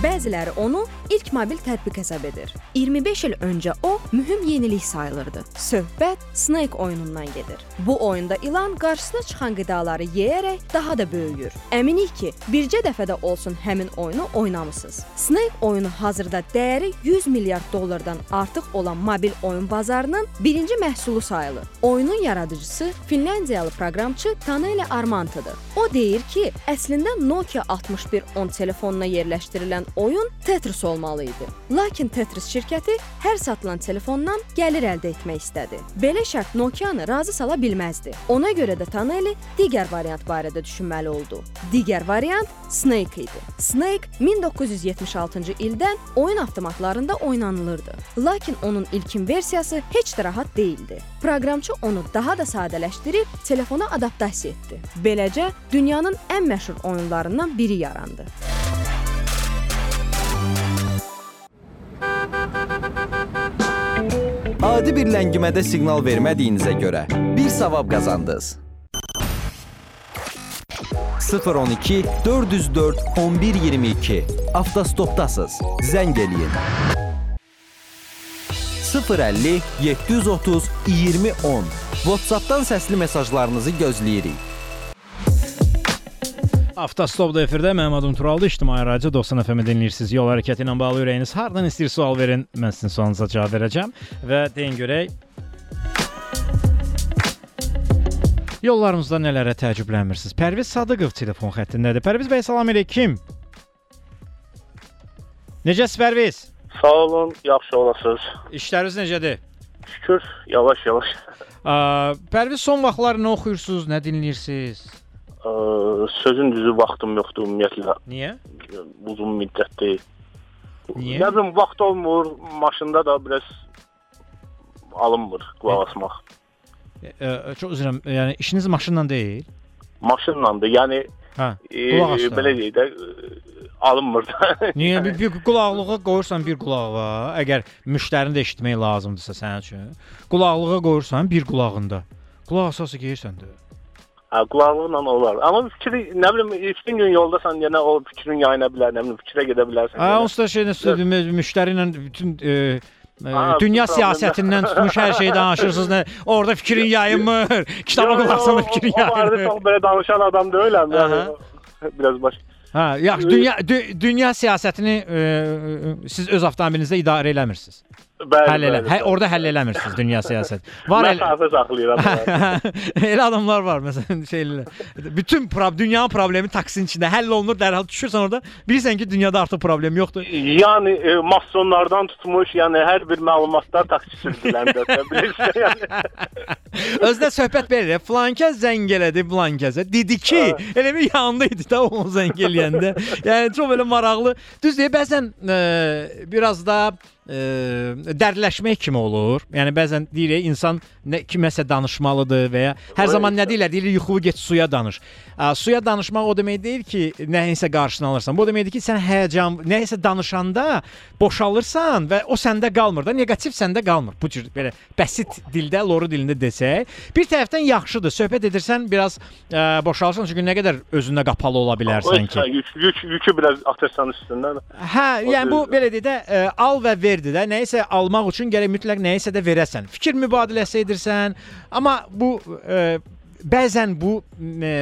Bəziləri onu ilk mobil tətbiq hesab edir. 25 il öncə o mühüm yenilik sayılırdı. Söhbət Snake oyunundan gedir. Bu oyunda ilan qarşısına çıxan qidaları yeyərək daha da böyüyür. Əminik ki, bircə dəfədə olsun həmin oyunu oynamısınız. Snake oyunu hazırda dəyəri 100 milyard dollardan artıq olan mobil oyun bazarının birinci məhsulu sayılır. Oyunun yaradıcısı Finlandiyalı proqramçı Taneli Armantıdır. O deyir ki, əslində Nokia 6110 telefonuna yerləşdirilən oyun Tetris olmalı idi. Lakin Tetris şirkəti hər satılan telefondan gəlir əldə etmək istədi. Belə şərt Nokia-nı razı sala bilməzdi. Ona görə də Taneli digər variant barədə düşünməli oldu. Digər variant Snake idi. Snake 1976-cı ildən oyun avtomatlarında oynanılırdı. Lakin onun ilkin versiyası heç də rahat değildi. Proqramçı onu daha da sadələşdirib telefona adaptasiya etdi. Beləcə dünyanın ən məşhur oyunlarından biri yarandı. Adi bir ləngimədə siqnal vermədiyinizə görə bir savab qazandınız. 012 404 1122. Avtostopdasınız. Zəng eləyin. 050 730 2010. WhatsApp-dan səsli mesajlarınızı gözləyirik. Avtostopda efirdə mənim adım Turaldı, İctimai Radio 90 FM-i dinləyirsiniz. Yol hərəkəti ilə bağlı ürəyiniz hardan istəyir sual verin, mən sizin sualınıza cavab verəcəm və deyin görək Yollarımızda nələrə təəccüblənmirsiniz? Pərviz Sadıqov telefon xəttindədir. Pərviz bəy, salam əleykum. Necəsiz Pərviz? Sağ olun, yaxşı olasınız. İşləriniz necədir? Şükür, yavaş-yavaş. Pərviz son vaxtlar nə oxuyursunuz, nə dinləyirsiniz? Ə, sözün düzü vaxtım yoxdur ümumiyyətlə. Niyə? Uzun müddətdir. Niyə? Nə bilim, vaxt olmur, maşında da biraz alınmır qulaq asmaq. Ə, çox üzr istəyirəm. Yəni işiniz maşınla deyil? Maşınlandır. Yəni Hə, e, qulaq asdı. belə deyək də e, alınmır da. Niyə bir, bir qulaqlığa qoyursan bir qulağa, əgər müştərini də eşitmək lazımdırsa sənin üçün, qulaqlığa qoyursan bir qulağında. Qulaq asası geyirsən də. Hə, qulaqlıqla olar. Amma fikri, nə bilim, bütün gün yoldasan, yenə o fikrin yayına bilər, nə bilim, fikrə gedə bilərsən. Hə, onsuz da şey nəsə müştəri ilə bütün e, e, Ha, dünya siyasətindən tutmuş hər şeyi danışırsınız. Nə, orada fikrin yayınmır. Kitaba qulaq asanda fikrin O barədə çox belə danışan adam deyiləm. Yəni, biraz baş. Hə, yaxşı, dünya dü, dünya siyasətini e, e, siz öz avtomobilinizdə idarə eləmirsiniz. Bəli, Həll elə. Hə, orada həll eləmirsiniz dünya siyasət. Var elə Məsafə saxlayıram. [laughs] elə adamlar var məsələn şeylər. Bütün prob dünyanın problemi taksinin içində həll olunur, dərhal düşürsən orada. Bilirsən ki, dünyada artıq problem yoxdur. Yəni e, masonlardan tutmuş, yəni hər bir məlumatlar taksi sürücülərində bilirsən. Yəni [laughs] Özdə söhbət belə, flankə zəng elədi blankəzə. Dedi ki, elə bir yanında idi da o zəng eləyəndə. [laughs] yəni çox belə maraqlı. Düz deyə bəzən e, biraz da e, dərdləşmək kimi olur. Yəni bəzən deyirik insan nə kiməsə danışmalıdır və ya hər zaman nə deyirlər? Deyirlər yuxu get suya danış. A, suya danışmaq o demək deyil ki, nəyisə qarşısını alırsan. Bu deməkdir ki, sən həyəcan, nəyisə danışanda boşalırsan və o səndə qalmır da, neqativ səndə qalmır. Bu cür belə bəsit dildə, loru dilində desək, bir tərəfdən yaxşıdır. Söhbət edirsən, biraz ə, boşalırsan çünki nə qədər özündə qapalı ola bilərsən ki. Yük, yük, yükü biraz atırsan üstündən. Hə, yəni bu belə deyə də ə, al və verdi də. Nəyisə almaq üçün gərək mütləq nəyisə də verəsən. Fikir mübadiləsi edirsən, amma bu ə, bəzən bu ə,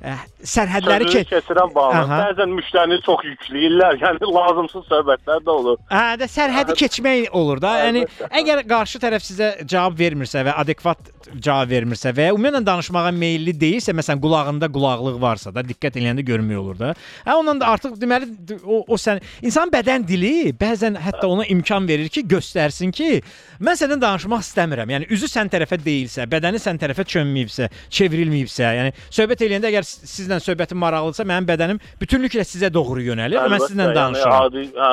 sərhədləri Sözünü ki keçirən bağlı. Aha. Bəzən müştərini çox yükləyirlər. [laughs] Yəni lazımsız söhbətlər də olur. Hə, də sərhədi keçmək olur da. Yəni əgər qarşı tərəf sizə cavab vermirsə və adekvat cavab vermirsə və ya ümumiyyətlə danışmağa meylli deyilsə, məsələn qulağında qulaqlıq varsa da diqqət eləyəndə görmək olur da. Hə ondan da artıq deməli o, o sən insan bədən dili bəzən hətta ona imkan verir ki, göstərsin ki, mən səndən danışmaq istəmirəm. Yəni üzü sən tərəfə deyilsə, bədəni sən tərəfə çönməyibsə, çevrilməyibsə, yəni söhbət eləyəndə əgər sizlə söhbətin maraqlıdırsa, mənim bədənim bütünlüklə sizə doğru yönəlir və mən Əlbəttə, sizlə yəni danışıram. adi, hə,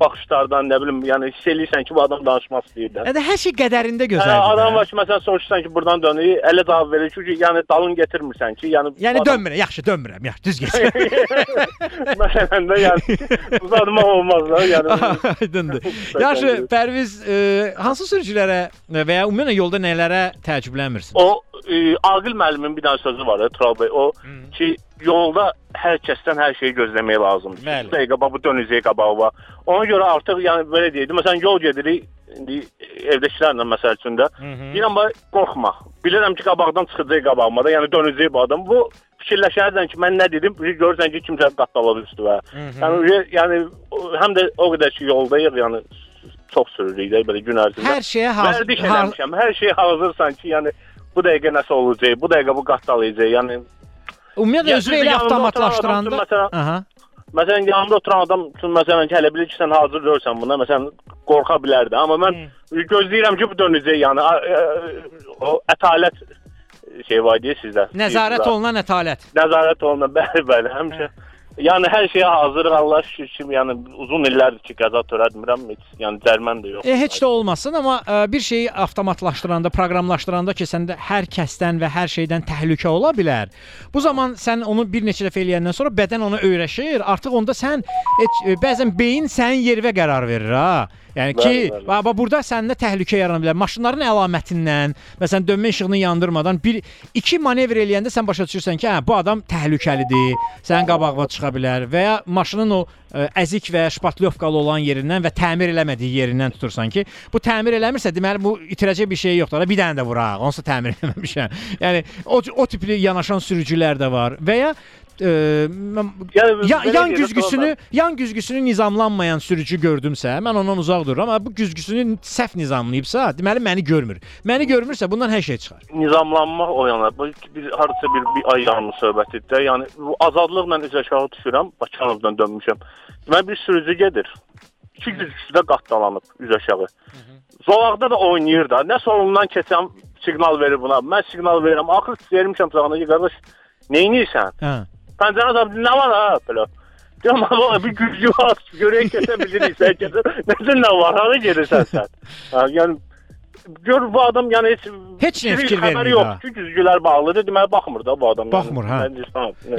baxışlardan nə bilim, yəni hiss eləyirsən ki, bu adam danışmaq istəyir də. Yəni hər şey qədərində Hə, gözəldir. adam də. var ki, məsələn soruşsan ki, buradan dönür, elə cavab verir ki, yəni dalın getirmirsən ki, yəni Yəni adam- dönmürəm, yaxşı dönmürəm, yaxşı düz get. [laughs] Məsələn də yəni uzatmaq olmaz da, yəni. Aydındır. Yaxşı, Pərviz, e, hansı sürücülərə və ya ümumiyyətlə yolda nələrə təəccüblənmirsən? O e, Aqil müəllimin bir dənə sözü var, Tural bəy. O ki, yolda hər kəsdən hər şeyi gözləmək lazımdır. Bəli. Bir dəqiqə bax bu dönəcək qabağa var. Ona görə artıq yəni belə deyək, məsələn yol gedirik, indi evdəkilərlə məsəl üçün də. Deyirəm bax qorxma. Bilirəm ki, qabaqdan çıxacaq qabağıma da, yəni dönəcək bu adam. Bu fikirləşərsən ki, mən nə dedim, görürsən ki, kimsə qattaladı üstünə. Yəni yəni həm də o qədər ki, yoldayıq, yəni çox sürürük də belə gün ərzində. Hər şeyə hazır- Vərdiş eləmişəm. Hər şeyə hazırsan ki, yəni bu dəqiqə nəsə olacaq, bu dəqiqə bu qattalayacaq. Yəni Ümumiyyətlə düzdür, elə avtomatlaşdıranda, məsələn- aha. Məsələn, yanında oturan adam üçün məsələn ki, hələ bilir ki, sən hazır görsən buna, məsələn, qorxa bilərdi. Amma mən gözləyirəm ki, bu dönəcək, yəni a- a- o ətalət şey var deyə sizdə. Nəzarət olunan ətalət. Nəzarət olunan, bəli, bəli, həmişə. Yəni hər şeyə hazırıq, Allah şükür ki, yəni uzun illərdir ki, qəza törətmirəm, heç, yəni cərmən də yox. E, heç də olmasın, amma e, bir şeyi avtomatlaşdıranda, proqramlaşdıranda ki, səndə hər kəsdən və hər şeydən təhlükə ola bilər. Bu zaman sən onu bir neçə dəfə eləyəndən sonra bədən ona öyrəşir. Artıq onda sən heç, e, bəzən beyin sənin yerə qərar verir ha. Yəni Bəli, ki, bəli. bax bax, burada səndə təhlükə yarana bilər. Maşınların əlamətindən, məsələn, dönmə işığını yandırmadan bir iki manevr eləyəndə sən başa düşürsən ki, hə, bu adam təhlükəlidir. Sənin qabağına çıxa bilər və ya maşının o ə, əzik və şpatlyovkalı olan yerindən və təmir eləmədiyi yerindən tutursan ki, bu təmir eləmirsə, deməli bu itirəcək bir şey yoxdur. Bir dənə də vuraq, onsuz təmir eləməmişəm. [laughs] Yəni o o tipli yanaşan sürücülər də var və ya mən- Yəni, ya, yan güzgüsünü, yan güzgüsünü nizamlanmayan sürücü gördümsə, mən ondan uzaq dururam. Amma bu güzgüsünü səhv nizamlayıbsa, deməli məni görmür. Məni görmürsə, bundan hər şey çıxar. nizamlanmaq o yana. Bu bir hardasa bir, bir ay yarımı söhbətidir. Yəni bu azadlıqla üzə aşağı düşürəm. Bakınovdan dönmüşəm. Deməli bir sürücü gedir. İki güzgüsü də qatdalanıb üz aşağı. Zolaqda da oynayır da. Nə solundan keçən siqnal verir buna. Mən siqnal verirəm. Axır vermişəm sağına ki, qardaş, nə edirsən? Hə. Pəncərə azab nə var ha belə. Deyirəm amma bir güclü var. Görək keçə bilirik sən keçə. Nəsə nə var? Hara gedirsən sən? Yəni gör bu adam yəni heç Heç nə bir fikir xəbəri vermir yox ha. ki, güzgülər bağlıdır. Deməli baxmır da bu adam. Baxmır, hə.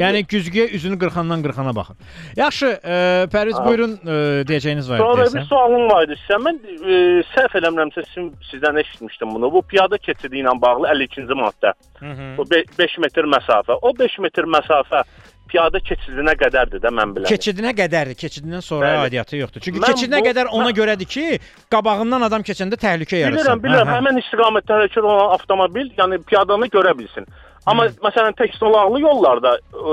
Yəni, güzgüyə üzünü qırxandan qırxana baxır. Yaxşı, ə, Pərviz Ha. buyurun, ə, deyəcəyiniz var Sonra bir deyəsən. sualım var idi sizə. Mən e, səhv eləmirəmsə sizin sizdən eşitmişdim bunu. Bu piyada keçidi ilə bağlı 52-ci maddə. hı. O 5 metr məsafə. O 5 metr məsafə piyada keçidinə qədərdir də mən bilirəm. Keçidinə qədərdir. Keçidindən sonra Bəli. aidiyyatı yoxdur. Çünki Mən keçidinə bu- qədər ona görədir ki, qabağından adam keçəndə təhlükə yaratsın. Bilirəm, bilirəm. Hə, hə. Həmin istiqamətdə hərəkət olan avtomobil, yəni piyadanı görə bilsin. Amma məsələn tək zolaqlı yollarda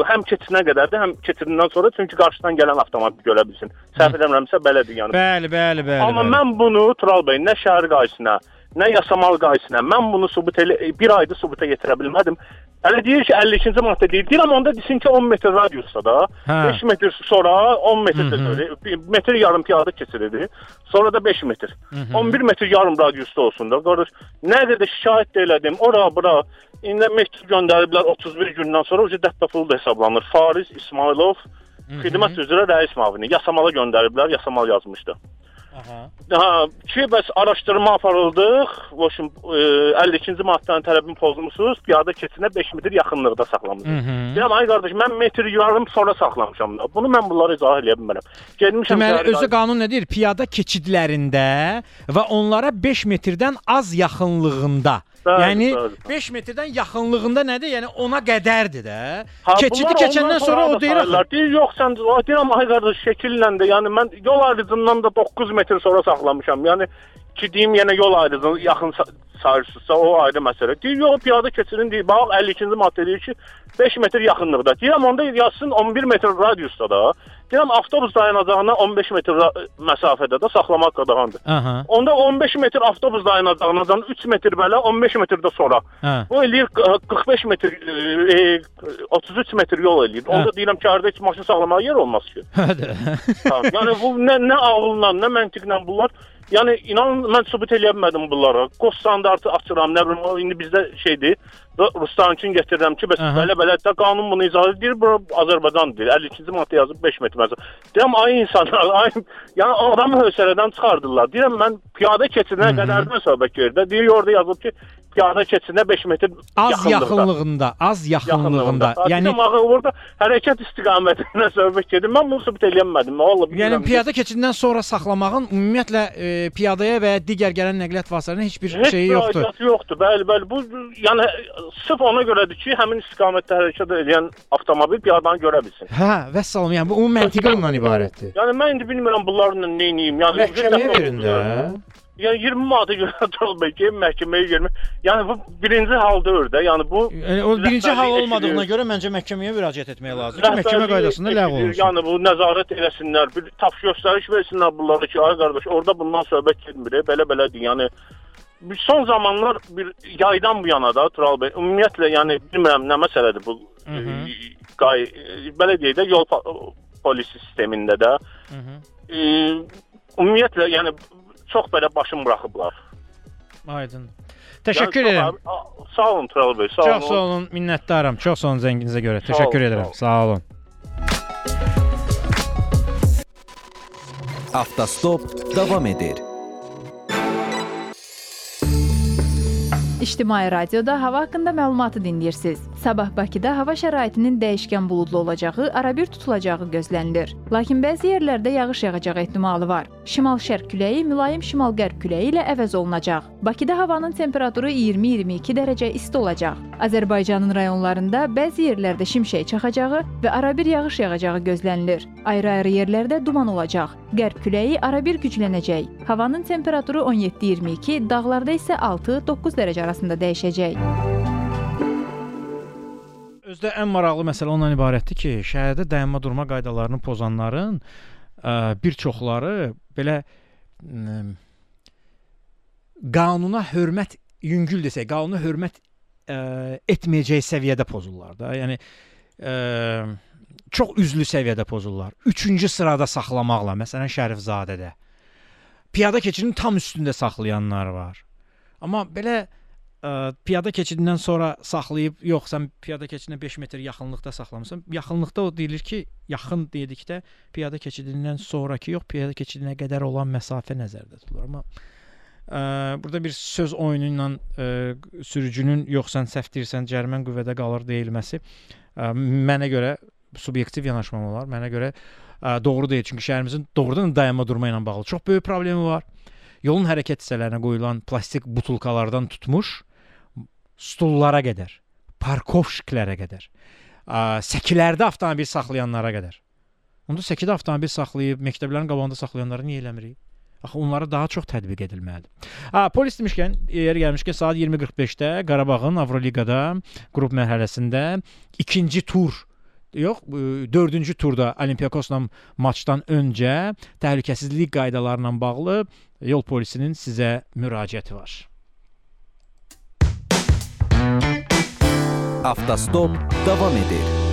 həm keçidinə qədərdir, həm keçidindən sonra çünki qarşıdan gələn avtomobil görə bilsin. Səhv eləmirəmsə belədir yəni. Bəli, bəli, bəli. Amma bəli. mən bunu Tural bəy nə şəhər qayısına, nə yasamal qayısına mən bunu sübut elə bir ayda sübuta yetirə bilmədim. Hələ deyir ki 52-ci maddə deyir. Deyirəm onda desin ki 10 metr radiusda da, Hə. 5 metr sonra 10 metr Hı hı. bir metr yarım piyada keçirilir. Sonra da 5 metr. hı. 11 metr yarım radiusda olsun da. Qardaş, nə qədər şikayət də elədim. Ora bura indi məktub göndəriblər 31 gündən sonra o dəfə pul da hesablanır. Fariz İsmailov xidmət üzrə rəis müavini yasamala göndəriblər, yasamal yazmışdı. Ha, ki bəs araşdırma aparıldıq. Voşun e, 52-ci maddənin tələbini pozmusunuz. Piyada keçidinə 5 metr yaxınlıqda saxlamısınız. Deyirəm ay qardaş, mən metr yarım sonra saxlamışam. Bunu mən bunları izah eləyə bilmərəm. Getmişəm. Deməli özü qanun nə deyir? Piyada keçidlərində və onlara 5 metrdən az yaxınlığında. Bəli, yəni bəli. 5 metrdən yaxınlığında nədir? Yəni ona qədərdir də. Keçidi keçəndən sonra o deyir axı. Deyir yox sən deyirəm ay qardaş şəkillə də yəni mən yol ayrıcından da 9 metr sonra saxlamışam. Yəni ki deyim yenə yol ayrıcına yaxın sa- sayırsızsa o ayrı məsələ. Deyir yox piyada keçidin deyir. Bax 52-ci maddə deyir ki 5 metr yaxınlıqda. Deyirəm onda yazsın 11 metr radiusda da. Deyirəm avtobus dayanacağına 15 metr məsafədə də saxlamaq qadağandır. Aha. Onda 15 metr avtobus dayanacağından 3 metr belə 15 metr də sonra. Hə. Bu eləyir q- 45 metr, e, 33 metr yol eləyir. Onda deyirəm ki, harda heç maşın saxlamağa yer olmaz ki. Hadi. Tamam. Yəni bu nə nə ağılla, nə məntiqlə bunlar Yəni inan mən sübut eləyə bilmədim bunlara. Qoz standartı açıram, nə bilim indi bizdə şeydir. Və Rustankın gətirirəm ki, bəs belə belə də qanun bunu izah edir. Bu Azərbaycan deyir. 52-ci maddə yazıb 5 metr məsəl. Deyirəm ay insanlar, [laughs] ay yəni adamı hövsələdən çıxardılar. Deyirəm mən piyada keçidinə qədərdən söhbət gedir. də. Deyir orada yazıb ki, piyada keçidinə 5 metr Az yaxınlığında, az yaxınlığında. Yəni Yəni axı orada hərəkət istiqamətindən [laughs] söhbət gedir. Mən bunu sübut eləyə bilmədim. Vallahi Yəni bilmirəm. piyada keçidindən sonra saxlamağın ümumiyyətlə e, piyadaya və ya digər gələn nəqliyyat vasitələrinin heç bir Heç şeyi yoxdur. aidiyyatı yoxdur. Bəli, bəli. Bu yəni sırf ona görədir ki, həmin istiqamətdə hərəkət edən avtomobil piyadanı görə bilsin. Hə, vəssalam. Yəni bu ümumi məntiqi ondan ibarətdir. Yəni mən indi bilmirəm bunlarla nə edeyim. Yəni Məhkəməyə verin də. Yəni 20 manata görə [laughs] Trolbey ki, məhkəməyə girmək. Yəni bu birinci hal deyil də. Yəni bu Yəni o birinci hal olmadığına eşidir. görə məncə məhkəməyə müraciət etmək lazımdır ki, məhkəmə qaydasında ləğv olunsun. Yəni bu nəzarət eləsinlər, bir tapş göstəriş versinlər bunlara ki, ay qardaş, orada bundan söhbət getmir. Belə-belədir. Yəni son zamanlar bir yaydan bu yana da Tural bəy ümumiyyətlə yəni bilmirəm nə məsələdir bu Hı -hı. e, qay e, belə deyək də yol polisi sistemində də Hı -hı. e, ümumiyyətlə yəni çox belə başım buraxıblar. Aydın. Təşəkkür Yəni, edirəm. Sağ olun Tural bəy, sağ olun. Çox sağ olun, minnətdaram. Çox sağ olun zənginizə görə. Sağ Təşəkkür olun, edirəm. sağ Sağ olun. Avtostop davam edir. İctimai radioda hava haqqında məlumatı dinləyirsiniz. Sabah Bakıda hava şəraitinin dəyişkən buludlu olacağı, arabir tutulacağı gözlənilir. Lakin bəzi yerlərdə yağış yağacağı ehtimalı var. Şimal-şərq küləyi mülayim şimal-qərb küləyi ilə əvəz olunacaq. Bakıda havanın temperaturu 20-22 dərəcə isti olacaq. Azərbaycanın rayonlarında bəzi yerlərdə şimşək çaxacağı və arabir yağış yağacağı gözlənilir. Ayrı-ayrı yerlərdə duman olacaq. Qərb küləyi arabir güclənəcək. Havanın temperaturu 17-22, dağlarda isə 6-9 dərəcə arasında dəyişəcək. Özdə ən maraqlı məsələ ondan ibarətdir ki, şəhərdə dayanma durma qaydalarını pozanların ə, bir çoxları belə ə, qanuna hörmət yüngül desək, qanuna hörmət ə, etməyəcək səviyyədə pozurlar da. Yəni ə, çox üzlü səviyyədə pozurlar. 3-cü sırada saxlamaqla, məsələn Şərifzadədə piyada keçidinin tam üstündə saxlayanlar var. Amma belə ə, piyada keçidindən sonra saxlayıb, yox, sən piyada keçidinə 5 metr yaxınlıqda saxlamısan. Yaxınlıqda o deyilir ki, yaxın dedikdə piyada keçidindən sonrakı, yox, piyada keçidinə qədər olan məsafə nəzərdə tutulur. Amma ə, burada bir söz oyunu ilə ə, sürücünün yox sən səhv deyirsən, cərimən qüvvədə qalır deyilməsi ə, mənə görə subyektiv yanaşmam olar. Mənə görə ə, doğru deyil. Çünki şəhərimizin doğrudan dayanma durma ilə bağlı çox böyük problemi var. Yolun hərəkət hissələrinə qoyulan plastik butulkalardan tutmuş stullara qədər, parkovşiklərə qədər, səkilərdə avtomobil saxlayanlara qədər. Onda səkidə avtomobil saxlayıb məktəblərin qabağında saxlayanları niyə eləmirik? Axı onlara daha çox tətbiq edilməlidir. Ha, polis demişkən, yer gəlmişkən saat 20:45-də Qarabağın Avroliqada qrup mərhələsində ikinci tur yox, 4-cü turda Olimpiakosla maçdan öncə təhlükəsizlik qaydaları ilə bağlı yol polisinin sizə müraciəti var. Avtostop davam edir.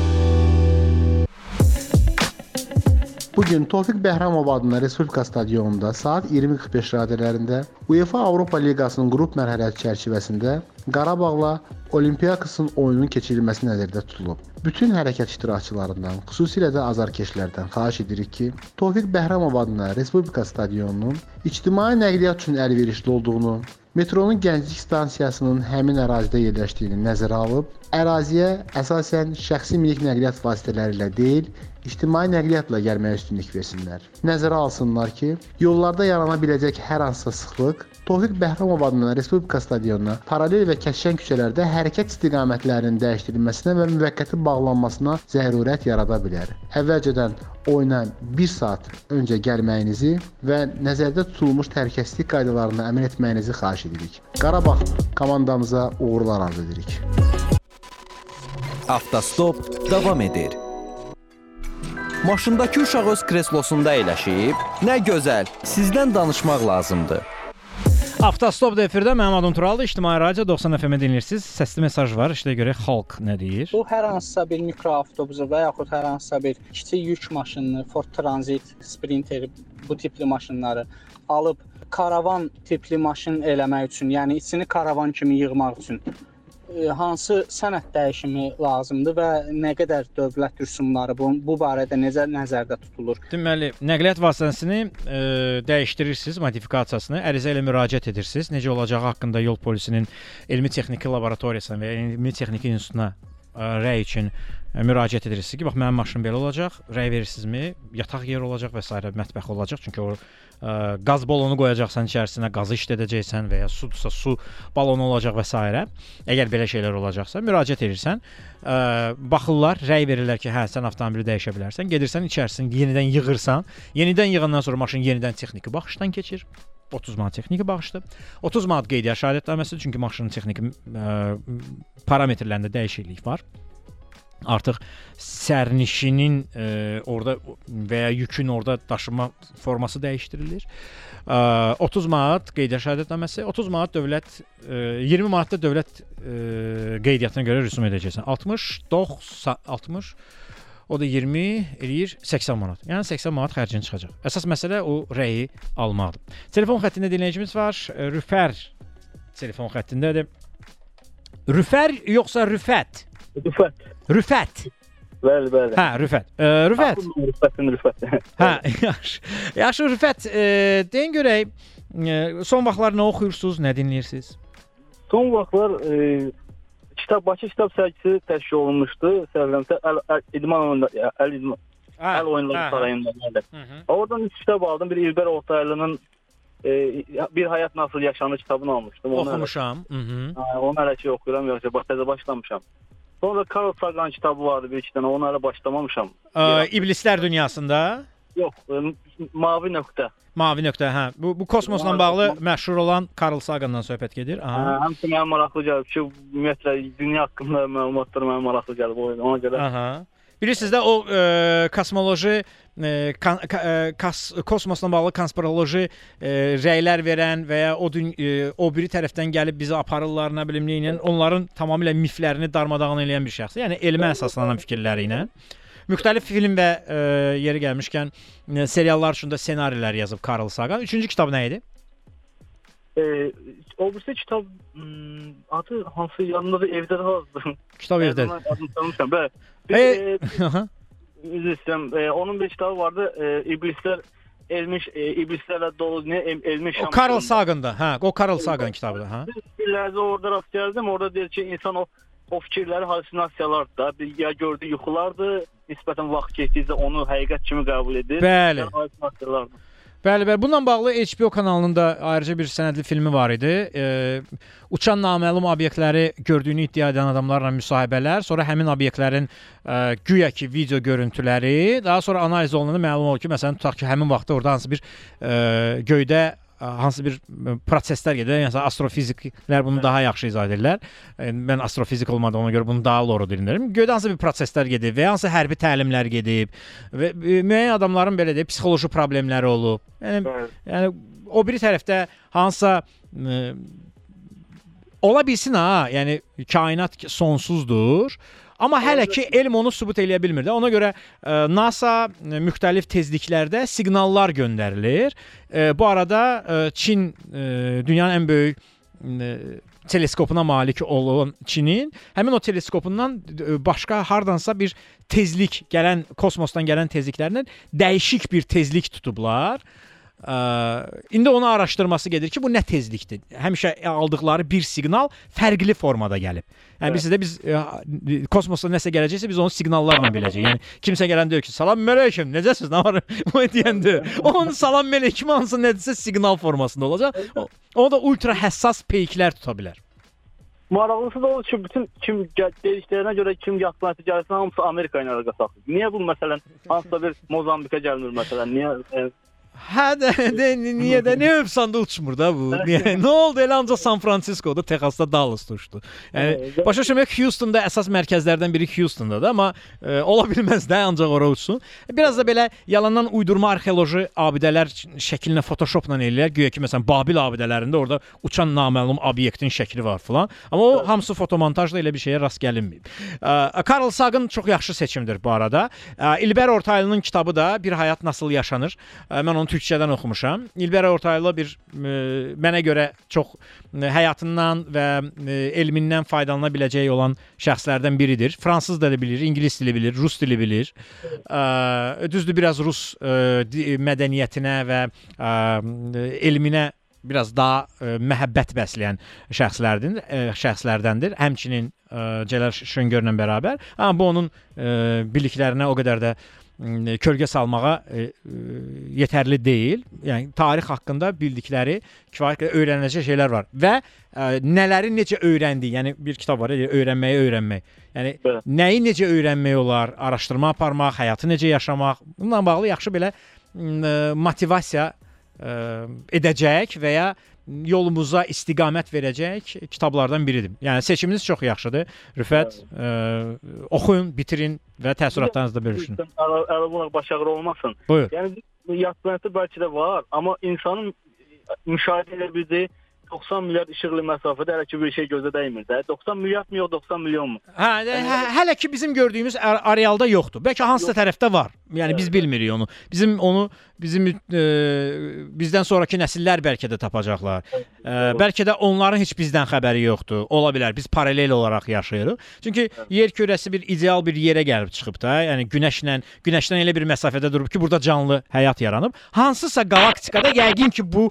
Bu gün Tofiq Bəhramov adına Respublika stadionunda saat 20:45 radələrində UEFA Avropa Liqasının qrup mərhələsi çərçivəsində Qarabağla Olimpiakosun oyunun keçirilməsi nəzərdə tutulub. Bütün hərəkət iştirakçılarından, xüsusilə də azarkeşlərdən xahiş edirik ki, Tofiq Bəhramov adına Respublika stadionunun ictimai nəqliyyat üçün əlverişli olduğunu, metronun Gənclik stansiyasının həmin ərazidə yerləşdiyini nəzərə alıb, əraziyə əsasən şəxsi minik nəqliyyat vasitələri ilə deyil, ictimai nəqliyyatla gəlməyə üstünlük versinlər. Nəzərə alsınlar ki, yollarda yarana biləcək hər hansısa sıxlıq Tofiq Bəhramov adına Respublika stadionuna paralel və kəsişən küçələrdə hərəkət istiqamətlərinin dəyişdirilməsinə və müvəqqəti bağlanmasına zərurət yarada bilər. Əvvəlcədən oyuna 1 saat öncə gəlməyinizi və nəzərdə tutulmuş təhlükəsizlik qaydalarına əməl etməyinizi xahiş edirik. Qarabağ komandamıza uğurlar arzu edirik. Avtostop davam edir. Maşındakı uşaq öz kreslosunda əyləşib, nə gözəl, sizdən danışmaq lazımdır. Avtostop efirdə mənim adım Turaldır. İctimai radio 90 FM-i dinləyirsiniz. Səsli mesaj var. İşte görə xalq nə deyir? Bu hər hansısa bir mikroavtobusu və yaxud hər hansısa bir kiçik yük maşınını, Ford Transit, Sprinter bu tipli maşınları alıb karavan tipli maşın eləmək üçün, yəni içini karavan kimi yığmaq üçün hansı sənəd dəyişimi lazımdır və nə qədər dövlət rüsumları bu, bu barədə necə nəzərdə tutulur? Deməli, nəqliyyat vasitəsini e, dəyişdirirsiniz, modifikasiyasını, ərizə ilə müraciət edirsiniz. Necə olacağı haqqında yol polisinin elmi texniki laboratoriyasına və ya elmi texniki institutuna ə, rəy üçün ə, müraciət edirsiniz ki, bax mənim maşınım belə olacaq, rəy verirsinizmi? Yataq yeri olacaq və s. mətbəx olacaq. Çünki o ə, qaz balonu qoyacaqsan içərisinə, qazı işlədəcəksən və ya sudursa su balonu olacaq və s. Əgər belə şeylər olacaqsa, müraciət edirsən, ə, baxırlar, rəy verirlər ki, hə, sən avtomobili dəyişə bilərsən. Gedirsən içərisini yenidən yığırsan. Yenidən yığandan sonra maşın yenidən texniki baxışdan keçir. 30 manat texniki bağışdır. 30 manat qeydiyyat şahidətnaməsi çünki maşının texniki ə, parametrlərində dəyişiklik var. Artıq sərnişinin ə, orada və ya yükün orada daşıma forması dəyişdirilir. Ə, 30 manat qeydiyyat şahidətnaməsi, 30 manat dövlət ə, 20 manat da dövlət ə, qeydiyyatına görə rüsum edəcəksən. 60, 90, 60 o da 20 eləyir 80 manat. Yəni 80 manat xərcin çıxacaq. Əsas məsələ o rəyi almaqdır. Telefon xəttində dinləyicimiz var. Rüfər telefon xəttindədir. Rüfər yoxsa Rüfət? Rüfət. Rüfət. Bəli, bəli. Hə, Rüfət. E, Rüfət. Rüfətin Rüfət. hə, yaxşı. Yaxşı Rüfət, [laughs] e, deyin görək, e, son vaxtlar nə oxuyursunuz, nə dinləyirsiniz? Son vaxtlar e, kitab Bakı kitab sərgisi təşkil olunmuşdu. Səhvləmsə əl, əl idman oyunları, əl idman Hə, əl oyunları sarayında. Oradan üç kitab aldım. Bir İlber Ortaylı'nın e, Bir Hayat Nasıl Yaşanır kitabını almışdım. Onu Oxumuşam. Onu hələ ki oxuyuram, yoxsa təzə başlamışam. Sonra Karl Sagan kitabı vardı bir iki dənə, onu hələ başlamamışam. Ə, İblislər dünyasında Yox, e, mavi nöqtə. mavi nöqtə, hə. Bu bu kosmosla Mavi bağlı nöqtə. məşhur olan Carl Sagandan söhbət gedir. Hə, Aha. həmçinin mənə maraqlı gəlib ki, ümumiyyətlə dünya haqqında məlumatlar mənə maraqlı gəlib o ona görə. Aha. Bilirsiniz də o e, kosmoloji e, kan, ka, e, kas, kosmosla bağlı konspiroloji e, rəylər verən və ya o dün, e, o biri tərəfdən gəlib bizi aparırlar, nə bilim nə ilə, onların tamamilə miflərini darmadağın edən bir şəxs. Yəni elmə əsaslanan fikirləri ilə müxtəlif film və e, yeri gəlmişkən e, seriallar üçün də ssenarilər yazıb Carl Sagan. Üçüncü kitab nə idi? E, o birisi kitab hmm, adı hansı yanında evdə yazdım. Kitab evdə. Adını tanımışam. Bəli. E. üzr istəyirəm. E, onun bir kitabı vardı. E, İblislər elmiş e, iblislərlə dolu ne el, elmiş o Carl Sagan'da. Hə, o Carl Sagan kitabıdır, hə. Bir ləhzə orada rast gəldim. Orada deyir ki, insan o o fikirləri halüsinasiyalardır da. Bir ya gördüyü yuxulardır. Nisbətən vaxt keçdikcə onu həqiqət kimi qəbul edir. Bəli. Yəni halüsinasiyalardır. Bəli, bəli. Bununla bağlı HBO kanalının da ayrıca bir sənədli filmi var idi. E, uçan naməlum obyektləri gördüyünü iddia edən adamlarla müsahibələr, sonra həmin obyektlərin e, güya ki video görüntüləri, daha sonra analiz olunanda məlum olur ki, məsələn tutaq ki, həmin vaxtda orada hansı bir e, göydə hansı bir e, proseslər gedir. Yəni astrofiziklər bunu daha yaxşı izah edirlər. E, Mən astrofizik olmadığıma görə bunu daha doğru dinlərim. Göydə hansı bir proseslər gedir və hansı hərbi təlimlər gedib və e, müəyyən adamların belə deyək psixoloji problemləri olub. Yəni yəni o biri tərəfdə hansısa e, ola bilsin ha, yəni kainat sonsuzdur. Amma hələ ki elm onu sübut eləyə bilmir də. Ona görə ə, NASA ə, müxtəlif tezliklərdə siqnallar göndərilir. Ə, bu arada ə, Çin ə, dünyanın ən böyük ə, teleskopuna malik olan Çinin həmin o teleskopundan başqa hardansa bir tezlik gələn kosmosdan gələn tezliklərlə dəyişik bir tezlik tutublar. Ə, indi onu araşdırması gedir ki, bu nə tezlikdir? Həmişə aldıqları bir siqnal fərqli formada gəlib. Yəni Evet. biz də biz ə, kosmosda nəsə gələcəksə biz onu siqnallarla biləcəyik. Yəni kimsə gələn deyir ki, "Salam mələkəm, necəsiz? Nə var?" [laughs] Bu deyəndə onun salam mələkəm hansı nədirsə siqnal formasında olacaq. O, o da ultra həssas peyklər tuta bilər. Maraqlısı da odur ki, bütün kim dediklərinə görə kim yatması gəlsin hamısı Amerika ilə əlaqə saxlayır. Niyə bu məsələn hansısa bir Mozambika gəlmir məsələn? Niyə e, Hə də, də niyə də nə övsanda uçmur da bu? Niyə? Nə oldu elə ancaq San Fransiskoda, Texasda Dallas uçdu. Yəni başa düşmək Houstonda əsas mərkəzlərdən biri Houstondadır, amma e, ola bilməz də ancaq ora uçsun. Biraz da belə yalandan uydurma arxeoloji abidələr şəklinə Photoshopla eləyirlər. Güya ki, məsələn, Babil abidələrində orada uçan naməlum obyektin şəkli var filan. Amma o hamısı fotomontajla elə bir şeyə rast gəlinməyib. Ə, Carl Sagan çox yaxşı seçimdir bu arada. Ə, İlber Ortaylı'nın kitabı da Bir Həyat Nasıl Yaşanır. Ə, Mən onu türkçədən oxumuşam. İlber Ortaylı bir ə, mənə görə çox ə, həyatından və ə, elmindən faydalana biləcəyi olan şəxslərdən biridir. Fransız dili bilir, ingilis dili bilir, rus dili bilir. Ə, Düzdür, biraz rus di- mədəniyyətinə və ə, elminə biraz daha ə, məhəbbət bəsləyən şəxslərdir, ə, şəxslərdəndir. Həmçinin ə, Cəlal Şöngörlə bərabər. Amma bu onun ə, biliklərinə o qədər də ə, kölgə salmağa ə, ə, yetərli deyil. Yəni tarix haqqında bildikləri kifayət qədər öyrəniləcək şeylər var və ə, nələri necə öyrəndi? Yəni bir kitab var, öyrənməyi öyrənmək. Yəni nəyi necə öyrənmək olar? Araşdırma aparmaq, həyatı necə yaşamaq. Bununla bağlı yaxşı belə motivasiya edəcək və ya yolumuza istiqamət verəcək kitablardan biridir. Yəni seçiminiz çox yaxşıdır. Rüfət, ə, oxuyun, bitirin və təəssüratlarınızı da bölüşün. ələ, ələ bulaq baş ağrı olmasın. Buyur. Yəni bu yad planeti bəlkə də var, amma insanın müşahidə edə bildiyi 90 milyard işıq ili məsafədə hələ ki bir şey gözə dəymir də. 90 milyard mı yox 90 milyon mu? Hə, də- hə, hələ ki bizim gördüyümüz ar- arealda yoxdur. Bəlkə hansısa tərəfdə var. Yəni biz bilmirik onu. Bizim onu bizim e, bizdən sonrakı nəsillər bəlkə də tapacaqlar. E, bəlkə də onların heç bizdən xəbəri yoxdur. Ola bilər. Biz paralel olaraq yaşayırıq. Çünki yer kürəsi bir ideal bir yerə gəlib çıxıb da. Yəni günəşlə günəşdən elə bir məsafədə durub ki, burada canlı həyat yaranıb. Hansısa qalaktikada yəqin ki bu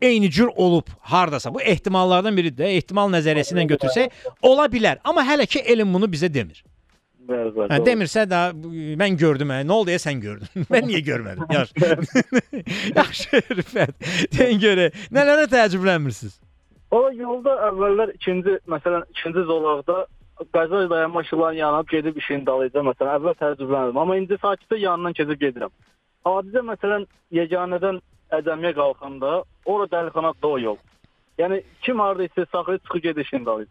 eyni cür olub hardasa. Bu ehtimallardan biridir. də. Ehtimal nəzəriyyəsi ilə götürsək, ola bilər. Amma hələ ki elm bunu bizə demir. Bəli, bəli, Hə, demirsə də mən gördüm. Hə. Nə oldu ya sən gördün? [laughs] mən niyə görmədim? Yaxşı. [laughs] Yaxşı Rüfət. Deyin görə nələrə təəccüblənmirsiniz? O yolda əvvəllər ikinci, məsələn, ikinci zolaqda qəza dayanma işıqlarının yanıb gedib işin dalıyca məsələn əvvəl təəccüblənirdim, amma indi sakitcə yanından keçib gedirəm. Hadisə məsələn yeganədən Ədəmiyə qalxanda ora dəlixanadır o yol. Yəni kim harda saxlayıb çıxıb gedir işin dalıyca.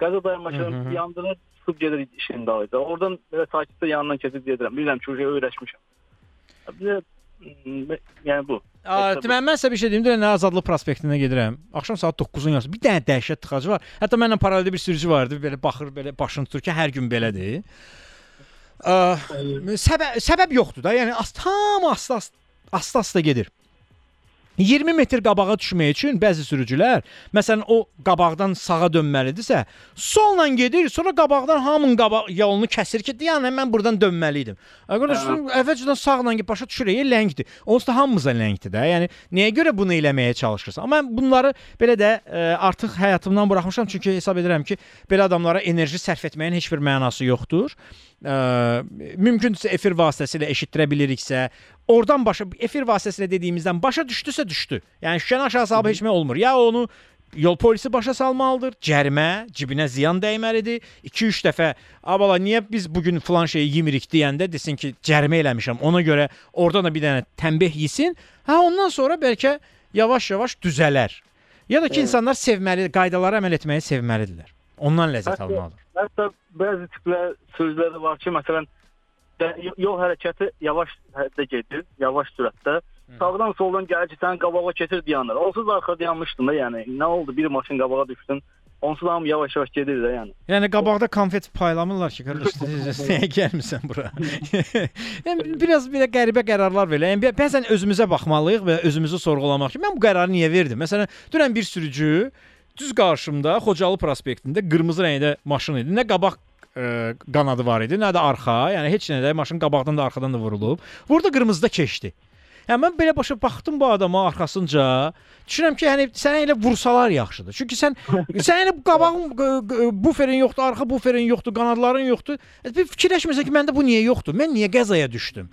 Qəza dayanma Hı hı. işıqlarının yandırır, çıxıb gedir işin dalıyca. Oradan belə sakitcə yanından keçib gedirəm. Bilirəm ki, öyrəşmişəm. Mm, yəni bu. Deməli mən sizə bir şey deyim, nə Azadlıq prospektinə gedirəm. Axşam saat 9-un yarısı bir dənə dəhşət tıxacı var. Hətta mənlə paraleldə bir sürücü vardı, belə baxır, belə başını tutur ki, hər gün belədir. Aa, səbəb səbəb yoxdur da. Yəni tam asta asta gedir. 20 metr qabağa düşmək üçün bəzi sürücülər, məsələn, o qabaqdan sağa dönməlidirsə, solla gedir, sonra qabaqdan hamının qabaq yolunu kəsir ki, yəni mən buradan dönməli idim. Qardaşım, əvvəlcədən sağla get başa düşür, e, ləngdir. Onsuz da hamımıza ləngdir də. Yəni niyə görə bunu eləməyə çalışırsan? Amma mən bunları belə də ə, artıq həyatımdan buraxmışam çünki hesab edirəm ki, belə adamlara enerji sərf etməyin heç bir mənası yoxdur. Ə, mümkündürsə efir vasitəsilə eşitdirə biliriksə, oradan başa efir vasitəsilə dediyimizdən başa düşdüsə düşdü. Yəni şüşəni aşağı salıb heç nə olmur. Ya onu yol polisi başa salmalıdır, cərimə, cibinə ziyan dəyməlidir. 2-3 dəfə, "Abala, niyə biz bu gün filan şeyi yemirik?" deyəndə desin ki, cərimə eləmişəm. Ona görə oradan da bir dənə tənbih yesin. Hə, ondan sonra bəlkə yavaş-yavaş düzələr. Ya da ki, insanlar sevməli, qaydalara əməl etməyi sevməlidirlər. Ondan ləzzət almalıdır. Hətta bəzi tiplər sözləri var ki, məsələn, də- yol hərəkəti yavaş həddə gedir, yavaş sürətdə. Sağdan soldan gəlir ki, sən qabağa keçir dayanır. Onsuz arxa dayanmışdın da, yəni nə oldu? Bir maşın qabağa düşdün. Onsuz hamı yavaş-yavaş gedir də, yəni. Yəni qabaqda konfet paylamırlar ki, qardaş, [laughs] niyə gəlmisən bura? [laughs] yəni biraz belə qəribə qərarlar verir. Yəni bəzən özümüzə baxmalıyıq və özümüzü sorğulamaq ki, mən bu qərarı niyə verdim? Məsələn, dünən bir sürücü düz qarşımda Xocalı prospektində qırmızı rəngdə maşın idi. Nə qabaq ə, qanadı var idi, nə də arxa. Yəni heç nə də maşın qabaqdan da arxadan da vurulub. Burada qırmızıda keçdi. Yəni mən belə başa baxdım bu adama arxasınca. Düşünürəm ki, yəni sənə elə vursalar yaxşıdır. Çünki sən [laughs] sən elə qabağın buferin yoxdur, arxa buferin yoxdur, qanadların yoxdur. E, Bir fikirləşmirsən ki, məndə bu niyə yoxdur? Mən niyə qəzaya düşdüm?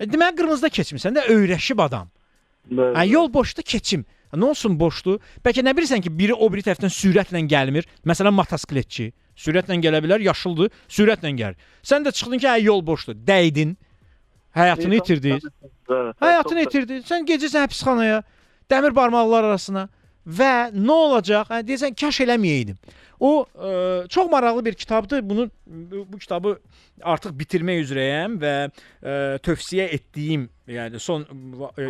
E, deməli qırmızıda keçmisən də öyrəşib adam. Hə, yol boşdur, keçim. Nə olsun boşdur? Bəlkə nə bilirsən ki, biri o biri tərəfdən sürətlə gəlmir. Məsələn, motosikletçi sürətlə gələ bilər, yaşıldır, sürətlə gəlir. Sən də çıxdın ki, hə, yol boşdur, dəydin. Həyatını itirdin. Həyatını itirdin. Sən gecəsən həbsxanaya, dəmir barmaqlar arasına və nə olacaq? Hə, deyəsən kaş eləməyəydim. O ə, çox maraqlı bir kitabdır. Bunu bu, kitabı artıq bitirmək üzrəyəm və ə, tövsiyə etdiyim, yəni son ə, ə,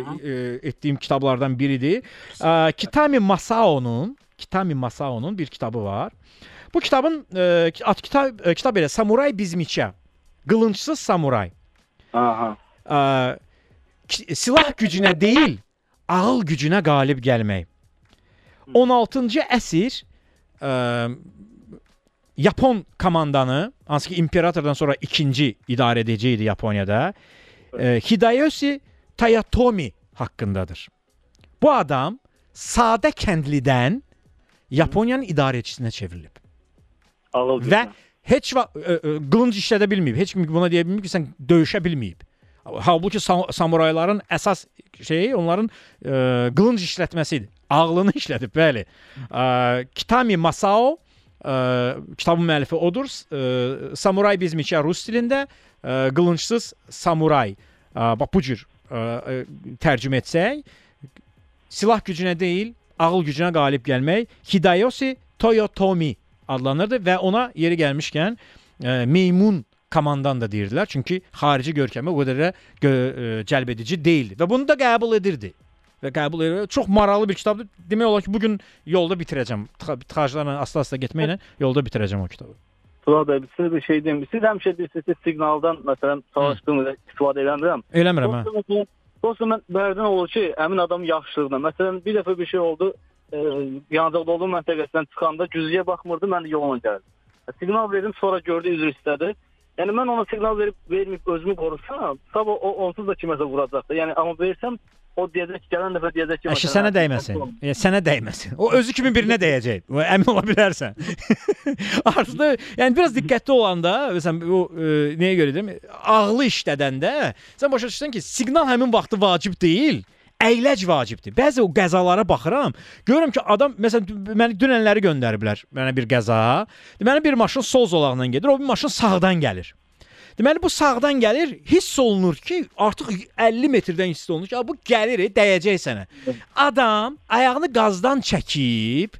etdiyim kitablardan biridir. Ə, Kitami Masao'nun Kitami Masao'nun bir kitabı var. Bu kitabın ə, ad kitab ə, kitab elə Samuray Bizmiçə. Qılıncsız samuray. Aha. Ki- silah gücünə deyil, ağıl gücünə qalib gəlmək. 16-cı əsr ə, Yapon komandanı, hansı ki imperatordan sonra ikinci idarə edici idi Yaponiyada, ə, Hideyoshi Toyotomi haqqındadır. Bu adam sadə kəndlidən Yaponiyanın idarəçisinə çevrilib. Ağıl Və heç ə, ə, qılınc işlədə bilməyib. Heç kim buna deyə bilmir ki, sən döyüşə bilməyib. Halbuki sam samurayların əsas şeyi onların ə, qılınc işlətməsidir. Ağlını [laughs] işlədib, bəli. Ə, Kitami Masao ə, kitabın müəllifi odur. Ə, Samuray bizmiçə rus dilində, ə, qılıncsız samuray. Ə, bax bu cür ə, tərcümə etsək, silah gücünə deyil, ağıl gücünə qalib gəlmək Hideyoshi Toyotomi adlanırdı və ona yeri gəlmişkən ə, meymun komandan da deyirdilər. Çünki xarici görkəmi o qədər də gö ə, cəlb edici deyildi və bunu da qəbul edirdi. Və qəbul edir. Çox maraqlı bir kitabdır. Demək olar ki, bu gün yolda bitirəcəm. Tıxa- Tıxaclarla asta-asta getməklə yolda bitirəcəm o kitabı. Tural bəy, sizə bir şey deyim. Siz həmişə deyirsiniz ki, siqnaldan məsələn savaşdığınızda istifadə eləmirəm. Eləmirəm, hə. Dostum, məsələn, Dostum mən bərdən olur ki, həmin adam yaxşılığına. Məsələn, bir dəfə bir şey oldu. E, yanacaqda olduğum məntəqəsindən çıxanda güzgüyə baxmırdı, mən də yolla gəldim. E, Siqnal verdim, sonra gördü, üzr istədi. Yəni mən ona siqnal verib verməyib özümü qorusam, sabah o onsuz da kiməsə vuracaqdı. Yəni amma versəm o deyəcək ki, gələn dəfə deyəcək ki, Əşi sənə dəyməsin. Yəni sənə dəyməsin. O özü kimi birinə dəyəcək. Bu əmin ola bilərsən. [laughs] Artıq yəni biraz diqqətli olanda, məsələn o e, nəyə görə deyim, ağlı işlədəndə sən başa düşürsən ki, siqnal həmin vaxtı vacib deyil. Əyləc vacibdir. Bəzi o qəzalara baxıram, görürəm ki, adam məsələn məni dünənləri göndəriblər mənə bir qəza. Deməli bir maşın sol zolaqdan gedir, o bir maşın sağdan gəlir. Deməli bu sağdan gəlir, hiss olunur ki, artıq 50 metrdən hiss olunur ki, "A, bu gəlir, dəyəcək sənə. Adam ayağını qazdan çəkib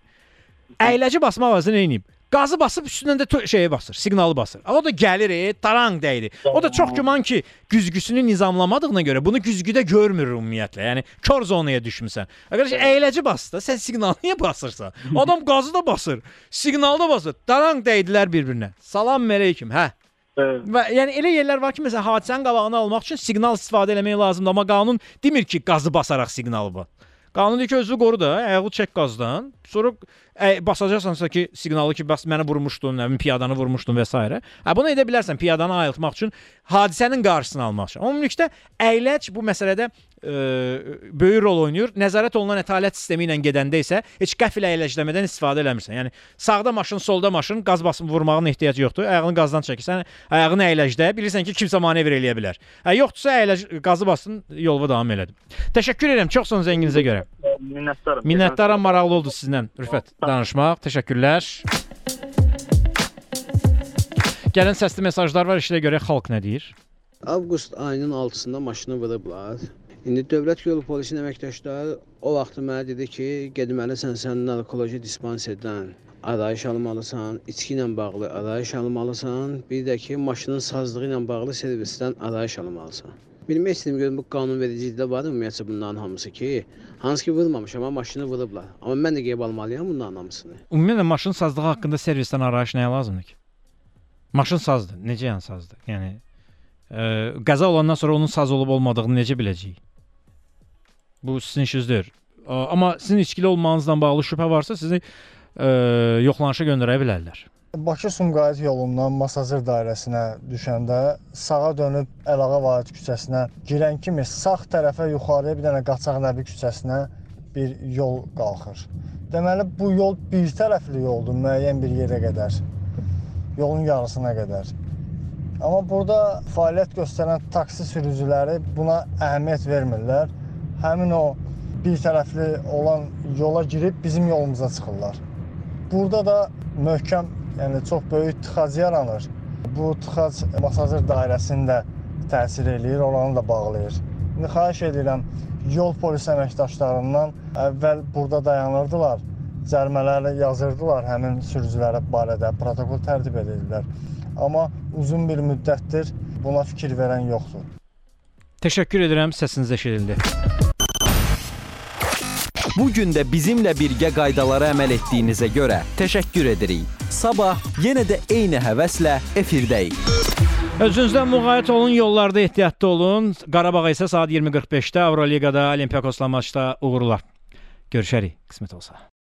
əyləci basmaq əvəzinə nə edib? Qazı basıb üstündən də şeyə basır, siqnalı basır. O da gəlir, e, tarang dəydi. O da çox güman ki, güzgüsünü nizamlamadığına görə bunu güzgüdə görmür ümumiyyətlə. Yəni kör zonaya düşmüsən. Əgər əyləci basdı, sən siqnalı niyə basırsan? Adam qazı da basır, siqnalı da basır. Tarang dəydilər bir-birinə. Salam əleykum. Hə. Və yəni elə yerlər var ki, məsələn, hadisənin qabağını almaq üçün siqnal istifadə etmək lazımdır, amma qanun demir ki, qazı basaraq siqnalı bas. Qanun deyir ki, özünü qoru da, ayağı çək qazdan. Sonra ə, basacaqsansa ki, siqnalı ki, bəs məni vurmuşdun, nə bilim piyadanı vurmuşdun və s. Hə bunu edə bilərsən piyadanı ayıltmaq üçün, hadisənin qarşısını almaq üçün. Ümumilikdə əyləc bu məsələdə ə, böyük rol oynayır. Nəzarət olunan ətalət sistemi ilə gedəndə isə heç qəfil əyləcləmədən istifadə eləmirsən. Yəni sağda maşın, solda maşın, qaz basıb vurmağın ehtiyacı yoxdur. Ayağını qazdan çəkirsən, ayağını əyləcdə, bilirsən ki, kimsə manevr eləyə bilər. Hə yoxdursa əyləc qazı basın, yoluna davam elədim. Təşəkkür edirəm çox sağ olun zənginizə görə. Minnətdaram. Minnətdaram, maraqlı oldu sizlə Rüfət danışmaq. Təşəkkürlər. Gələn səsli mesajlar var, işlə görə xalq nə deyir? Avqust ayının 6-sında maşını vurublar. İndi dövlət yol polisinin əməkdaşları o vaxt mənə dedi ki, getməlisən sən narkoloji dispanserdən arayış almalısan, içki ilə bağlı arayış almalısan, bir də ki, maşının sazlığı ilə bağlı servisdən arayış almalısan. Bilmək istəyirəm görüm bu qanunvericilikdə var ümumiyyətcə bunların hamısı ki, hansı ki vurmamışam amma maşını vurublar. Amma mən də qeyb almalıyam bunların hamısını. Ümumiyyətlə maşın sazlığı haqqında servisdən arayış nəyə lazımdır ki? Maşın sazdır. Necə yəni sazdır? Yəni ə, qəza olandan sonra onun saz olub olmadığını necə biləcəyik? Bu sizin işinizdir. Amma sizin içkili olmağınızla bağlı şübhə varsa sizi ə, yoxlanışa göndərə bilərlər. Bakı-Sumqayıt yolundan Masazır dairəsinə düşəndə sağa dönüb Əlağa Vahid küçəsinə girən kimi sağ tərəfə yuxarıya bir dənə Qaçaq Nəbi küçəsinə bir yol qalxır. Deməli bu yol bir tərəfli yoldur müəyyən bir yerə qədər. Yolun yarısına qədər. Amma burada fəaliyyət göstərən taksi sürücüləri buna əhəmiyyət vermirlər. Həmin o bir tərəfli olan yola girib bizim yolumuza çıxırlar. Burada da möhkəm, yəni çox böyük tıxac yaranır. Bu tıxac Masazır dairəsində təsir eləyir, oranı da bağlayır. İndi xahiş edirəm yol polis əməkdaşlarından əvvəl burada dayanırdılar, cərimələri yazırdılar həmin sürücülərə barədə, protokol tərtib edirdilər. Amma uzun bir müddətdir buna fikir verən yoxdur. Təşəkkür edirəm, səsiniz eşidildi. Bu gün də bizimlə birgə qaydalara əməl etdiyinizə görə təşəkkür edirik. Sabah yenə də eyni həvəslə efirdəyik. Özünüzdən müğayət olun, yollarda ehtiyatlı olun. Qarabağ isə saat 20:45-də Avroliqada Olimpiakosla maçda uğurlar. Görüşərik, qismət olsa.